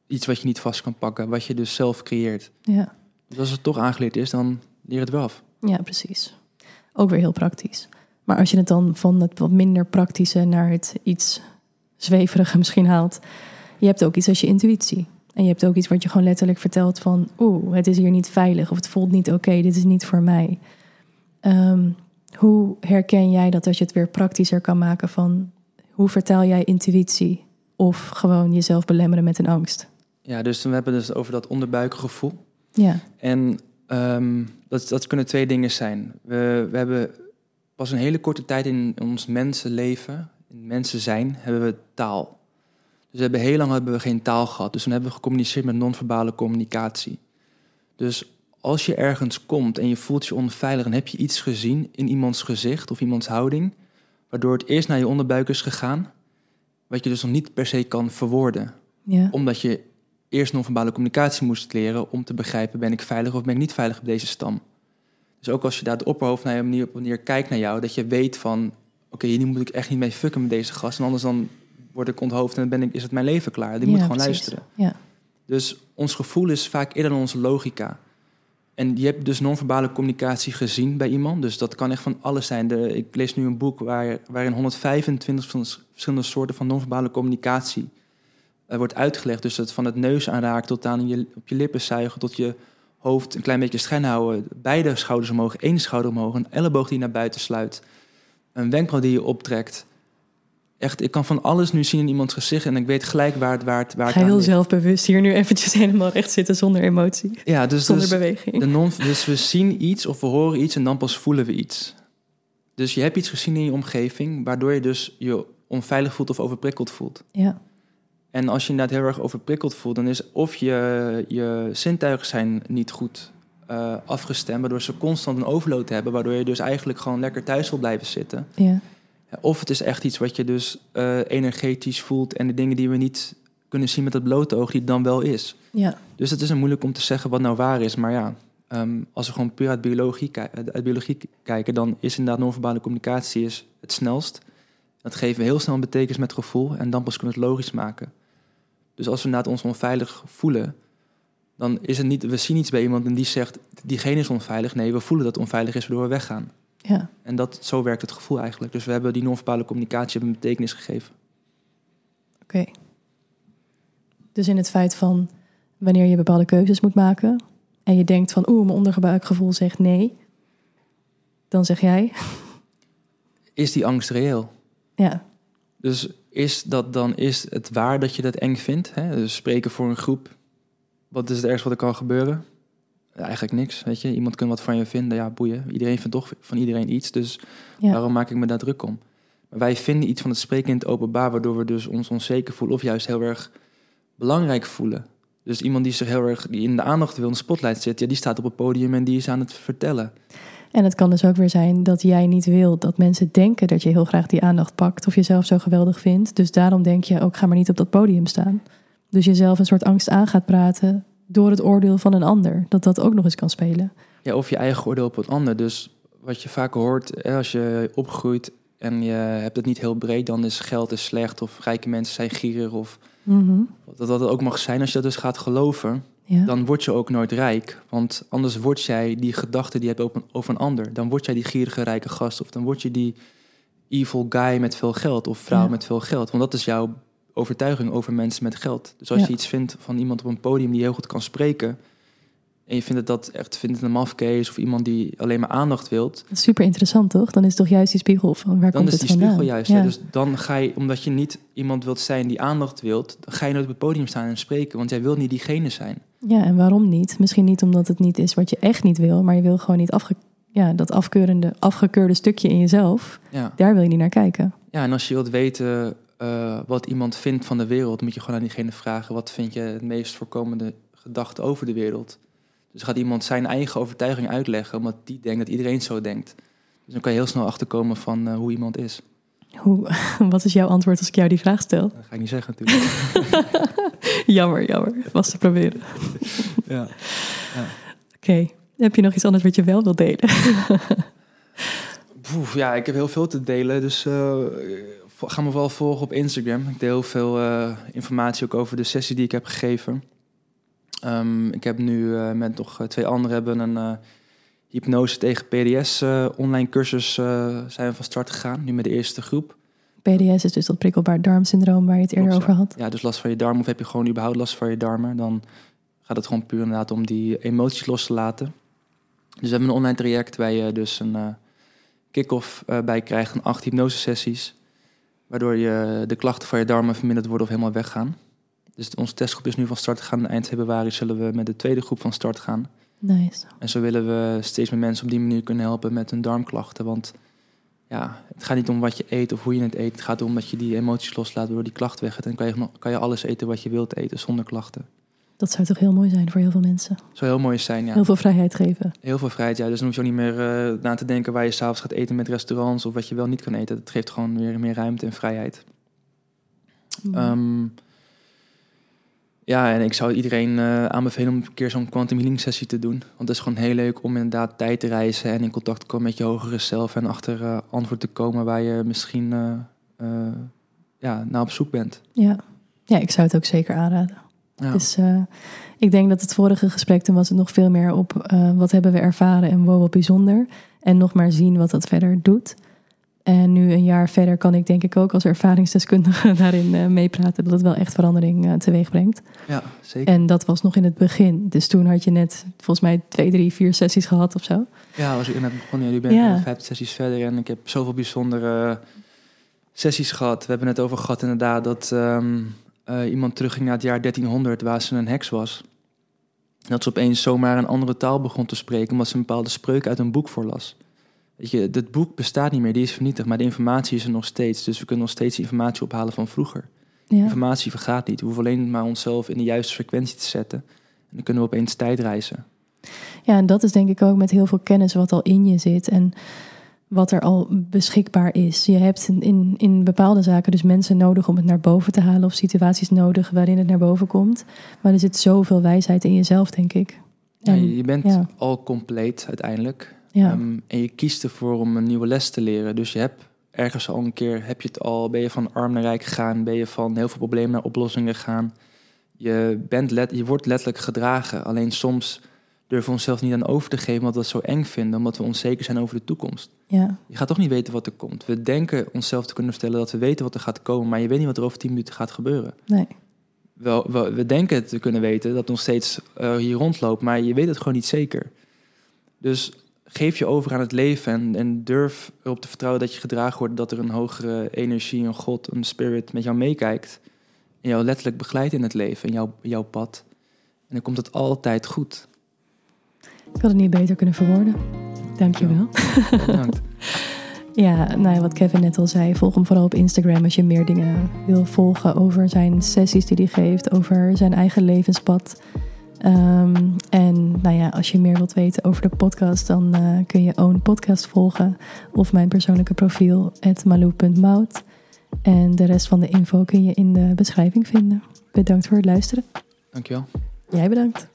iets wat je niet vast kan pakken, wat je dus zelf creëert. ja, Dus als het toch aangeleerd is, dan leer het wel af. ja, precies. Ook weer heel praktisch. Maar als je het dan van het wat minder praktische naar het iets zweverige misschien haalt. Je hebt ook iets als je intuïtie. En je hebt ook iets wat je gewoon letterlijk vertelt van... oeh, het is hier niet veilig of het voelt niet oké, dit is niet voor mij. Ehm, hoe herken jij dat als je het weer praktischer kan maken van... hoe vertaal jij intuïtie of gewoon jezelf belemmeren met een angst? Ja, dus we hebben dus over dat onderbuikgevoel. Ja, En ehm, dat, dat kunnen twee dingen zijn. We, we hebben pas een hele korte tijd in ons mensenleven, in mensen zijn, hebben we taal. Dus we hebben heel lang hebben we geen taal gehad. Dus dan hebben we gecommuniceerd met non-verbale communicatie. Dus als je ergens komt en je voelt je onveilig, dan heb je iets gezien in iemands gezicht of iemands houding, waardoor het eerst naar je onderbuik is gegaan, wat je dus nog niet per se kan verwoorden ja, omdat je eerst non-verbale communicatie moest leren om te begrijpen: ben ik veilig of ben ik niet veilig op deze stam? Dus ook als je daar het opperhoofd naar je manier op manier kijkt naar jou, dat je weet van: oké, hier moet ik echt niet mee fucken met deze gast, en anders dan word ik onthoofd en dan ben ik, is het mijn leven klaar. Die moet gewoon precies. luisteren. ja, Dus ons gevoel is vaak eerder dan onze logica. En je hebt dus non-verbale communicatie gezien bij iemand. Dus dat kan echt van alles zijn. De, ik lees nu een boek waar, waarin 125 verschillende soorten van non-verbale communicatie uh, wordt uitgelegd. Dus het van het neus aanraken tot aan je, op je lippen zuigen, tot je hoofd een klein beetje schuin houden. Beide schouders omhoog, één schouder omhoog, een elleboog die naar buiten sluit. Een wenkbrauw die je optrekt. Echt, ik kan van alles nu zien in iemands gezicht en ik weet gelijk waar het, waar het, waar het Ga heel zelfbewust hier nu eventjes helemaal recht zitten zonder emotie. Ja, dus, zonder dus, beweging. De non, dus we zien iets of we horen iets en dan pas voelen we iets. Dus je hebt iets gezien in je omgeving, waardoor je dus je onveilig voelt of overprikkeld voelt. Ja. En als je inderdaad heel erg overprikkeld voelt, dan is of je, je zintuigen zijn niet goed uh, afgestemd, waardoor ze constant een overload hebben, waardoor je dus eigenlijk gewoon lekker thuis wil blijven zitten. Ja. Of het is echt iets wat je dus uh, energetisch voelt en de dingen die we niet kunnen zien met het blote oog, die het dan wel is. Ja. Dus het is moeilijk om te zeggen wat nou waar is. Maar ja, um, als we gewoon puur uit biologie, uit biologie kijken, dan is inderdaad non-verbale communicatie is het snelst. Dat geven we heel snel een betekenis met gevoel en dan pas kunnen we het logisch maken. Dus als we inderdaad ons onveilig voelen, dan is het niet, we zien iets bij iemand en die zegt, diegene is onveilig. Nee, we voelen dat het onveilig is, waardoor we weggaan. Ja. En dat, zo werkt het gevoel eigenlijk. Dus we hebben die non-verbale communicatie een betekenis gegeven. Oké. Dus in het feit van wanneer je bepaalde keuzes moet maken en je denkt van oeh, mijn onderbuikgevoel zegt nee, dan zeg jij. Is die angst reëel? Ja. Dus is dat dan is het waar dat je dat eng vindt? Hè? Dus spreken voor een groep. Wat is het ergste wat er kan gebeuren? Eigenlijk niks, weet je. Iemand kan wat van je vinden, ja, boeien. Iedereen vindt toch van iedereen iets, dus ja. waarom maak ik me daar druk om? Maar wij vinden iets van het spreken in het openbaar... waardoor we dus ons onzeker voelen of juist heel erg belangrijk voelen. Dus iemand die zich heel erg die in de aandacht wil, in de spotlight zit... Ja, die staat op het podium en die is aan het vertellen. En het kan dus ook weer zijn dat jij niet wil dat mensen denken dat je heel graag die aandacht pakt of jezelf zo geweldig vindt. Dus daarom denk je ook, ga maar niet op dat podium staan. Dus jezelf een soort angst aan gaat praten door het oordeel van een ander. Dat dat ook nog eens kan spelen. Ja, of je eigen oordeel op een ander. Dus wat je vaak hoort, als je opgroeit en je hebt het niet heel breed, dan is geld is slecht of rijke mensen zijn gierig of mm -hmm. dat dat ook mag zijn. Als je dat dus gaat geloven, ja. dan word je ook nooit rijk. Want anders word jij die gedachte die je hebt over een ander. Dan word jij die gierige rijke gast of dan word je die evil guy met veel geld of vrouw Ja. met veel geld. Want dat is jouw overtuiging over mensen met geld. Dus als Ja. je iets vindt van iemand op een podium die heel goed kan spreken en je vindt het dat echt vindt het een mafkees of iemand die alleen maar aandacht wilt, Dat is super interessant, toch? Dan is het toch juist die spiegel van waar dan komt is het die vandaan? spiegel juist. Ja. hè. Dus dan ga je, omdat je niet iemand wilt zijn die aandacht wilt, dan ga je nooit op het podium staan en spreken, want jij wil niet diegene zijn. Ja, en waarom niet? Misschien niet omdat het niet is wat je echt niet wil, maar je wil gewoon niet afge ja, dat afkeurende, afgekeurde stukje in jezelf. Ja. Daar wil je niet naar kijken. Ja, en als je wilt weten eh, wat iemand vindt van de wereld, moet je gewoon aan diegene vragen: wat vind je het meest voorkomende gedachte over de wereld? Dus gaat iemand zijn eigen overtuiging uitleggen, omdat die denkt dat iedereen zo denkt. Dus dan kan je heel snel achterkomen van eh, hoe iemand is. Hoe, wat is jouw antwoord als ik jou die vraag stel? Dat ga ik niet zeggen natuurlijk. jammer, jammer. Was te proberen. ja. Oké. Heb je nog iets anders wat je wel wilt delen? Poef, ja, ik heb heel veel te delen, dus eh, ga me vooral volgen op Instagram. Ik deel heel veel eh, informatie ook over de sessie die ik heb gegeven. Ehm, ik heb nu eh, met nog twee anderen hebben een eh, hypnose tegen PDS eh, online cursus eh, zijn we van start gegaan. Nu met de eerste groep. PDS is dus dat prikkelbaar darmsyndroom waar je het eerder Klopt, over had. Ja, dus last van je darm of heb je gewoon überhaupt last van je darmen, dan gaat het gewoon puur inderdaad om die emoties los te laten. Dus we hebben een online traject waar je dus een eh kick-off eh, bij krijgt van acht hypnosesessies, waardoor je de klachten van je darmen verminderd worden of helemaal weggaan. Dus onze testgroep is nu van start gegaan. Eind februari zullen we met de tweede groep van start gaan. Nice. En zo willen we steeds meer mensen op die manier kunnen helpen met hun darmklachten. Want ja, het gaat niet om wat je eet of hoe je het eet. Het gaat erom dat je die emoties loslaat waardoor die klacht weg gaat. En kan je, kan je alles eten wat je wilt eten zonder klachten. Dat zou toch heel mooi zijn voor heel veel mensen. Zou heel mooi zijn, ja. Heel veel vrijheid geven. Heel veel vrijheid, ja. Dus dan hoef je ook niet meer eh, na te denken waar je s'avonds gaat eten met restaurants of wat je wel niet kan eten. Het geeft gewoon weer meer ruimte en vrijheid. Ja, en ik zou iedereen eh, aanbevelen om een keer zo'n quantum healing sessie te doen. Want het is gewoon heel leuk om inderdaad tijd te reizen en in contact te komen met je hogere zelf en achter eh, antwoord te komen waar je misschien eh, ja, naar op zoek bent. ja. ja, ik zou het ook zeker aanraden. Ja. Dus uh, ik denk dat het vorige gesprek toen was het nog veel meer op uh, wat hebben we ervaren en wow, wat bijzonder. En nog maar zien wat dat verder doet. En nu een jaar verder kan ik denk ik ook als ervaringsdeskundige daarin uh, meepraten dat het wel echt verandering uh, teweeg brengt. Ja, zeker. En dat was nog in het begin. Dus toen had je net volgens mij twee, drie, vier sessies gehad of zo. Ja, was ik net begonnen. Ja, nu ben ik ja. vijf sessies verder en ik heb zoveel bijzondere sessies gehad. We hebben het over gehad inderdaad dat um, uh, iemand terugging naar het jaar 1300 waar ze een heks was. Dat ze opeens zomaar een andere taal begon te spreken omdat ze een bepaalde spreuk uit een boek voorlas. Weet je, het boek bestaat niet meer, die is vernietigd, maar de informatie is er nog steeds. Dus we kunnen nog steeds informatie ophalen van vroeger. Ja. Informatie vergaat niet. We hoeven alleen maar onszelf in de juiste frequentie te zetten. En dan kunnen we opeens tijd reizen. Ja, en dat is denk ik ook met heel veel kennis wat al in je zit. En wat er al beschikbaar is. Je hebt in, in bepaalde zaken dus mensen nodig om het naar boven te halen, of situaties nodig waarin het naar boven komt. Maar er zit zoveel wijsheid in jezelf, denk ik. En, ja, je bent ja. al compleet uiteindelijk. Ja. Um, en je kiest ervoor om een nieuwe les te leren. Dus je hebt ergens al een keer, heb je het al, ben je van arm naar rijk gegaan, ben je van heel veel problemen naar oplossingen gegaan. Je, bent let, je wordt letterlijk gedragen. Alleen soms durven we onszelf niet aan over te geven omdat we het zo eng vinden, omdat we onzeker zijn over de toekomst. Ja. Je gaat toch niet weten wat er komt. We denken onszelf te kunnen vertellen dat we weten wat er gaat komen, maar je weet niet wat er over tien minuten gaat gebeuren. Nee. Wel, we, we denken te kunnen weten dat het nog steeds uh, hier rondloopt, maar je weet het gewoon niet zeker. Dus geef je over aan het leven en, en durf erop te vertrouwen dat je gedragen wordt, dat er een hogere energie, een God, een spirit met jou meekijkt en jou letterlijk begeleidt in het leven, in jouw, jouw pad. En dan komt het altijd goed. Ik had het niet beter kunnen verwoorden. Dankjewel. Ja, bedankt. ja, nou ja, wat Kevin net al zei, volg hem vooral op Instagram als je meer dingen wil volgen over zijn sessies die hij geeft, over zijn eigen levenspad. Um, en nou ja, als je meer wilt weten over de podcast, dan uh, kun je Own Podcast volgen of mijn persoonlijke profiel, malou.mout. En de rest van de info kun je in de beschrijving vinden. Bedankt voor het luisteren. Dankjewel. Jij bedankt.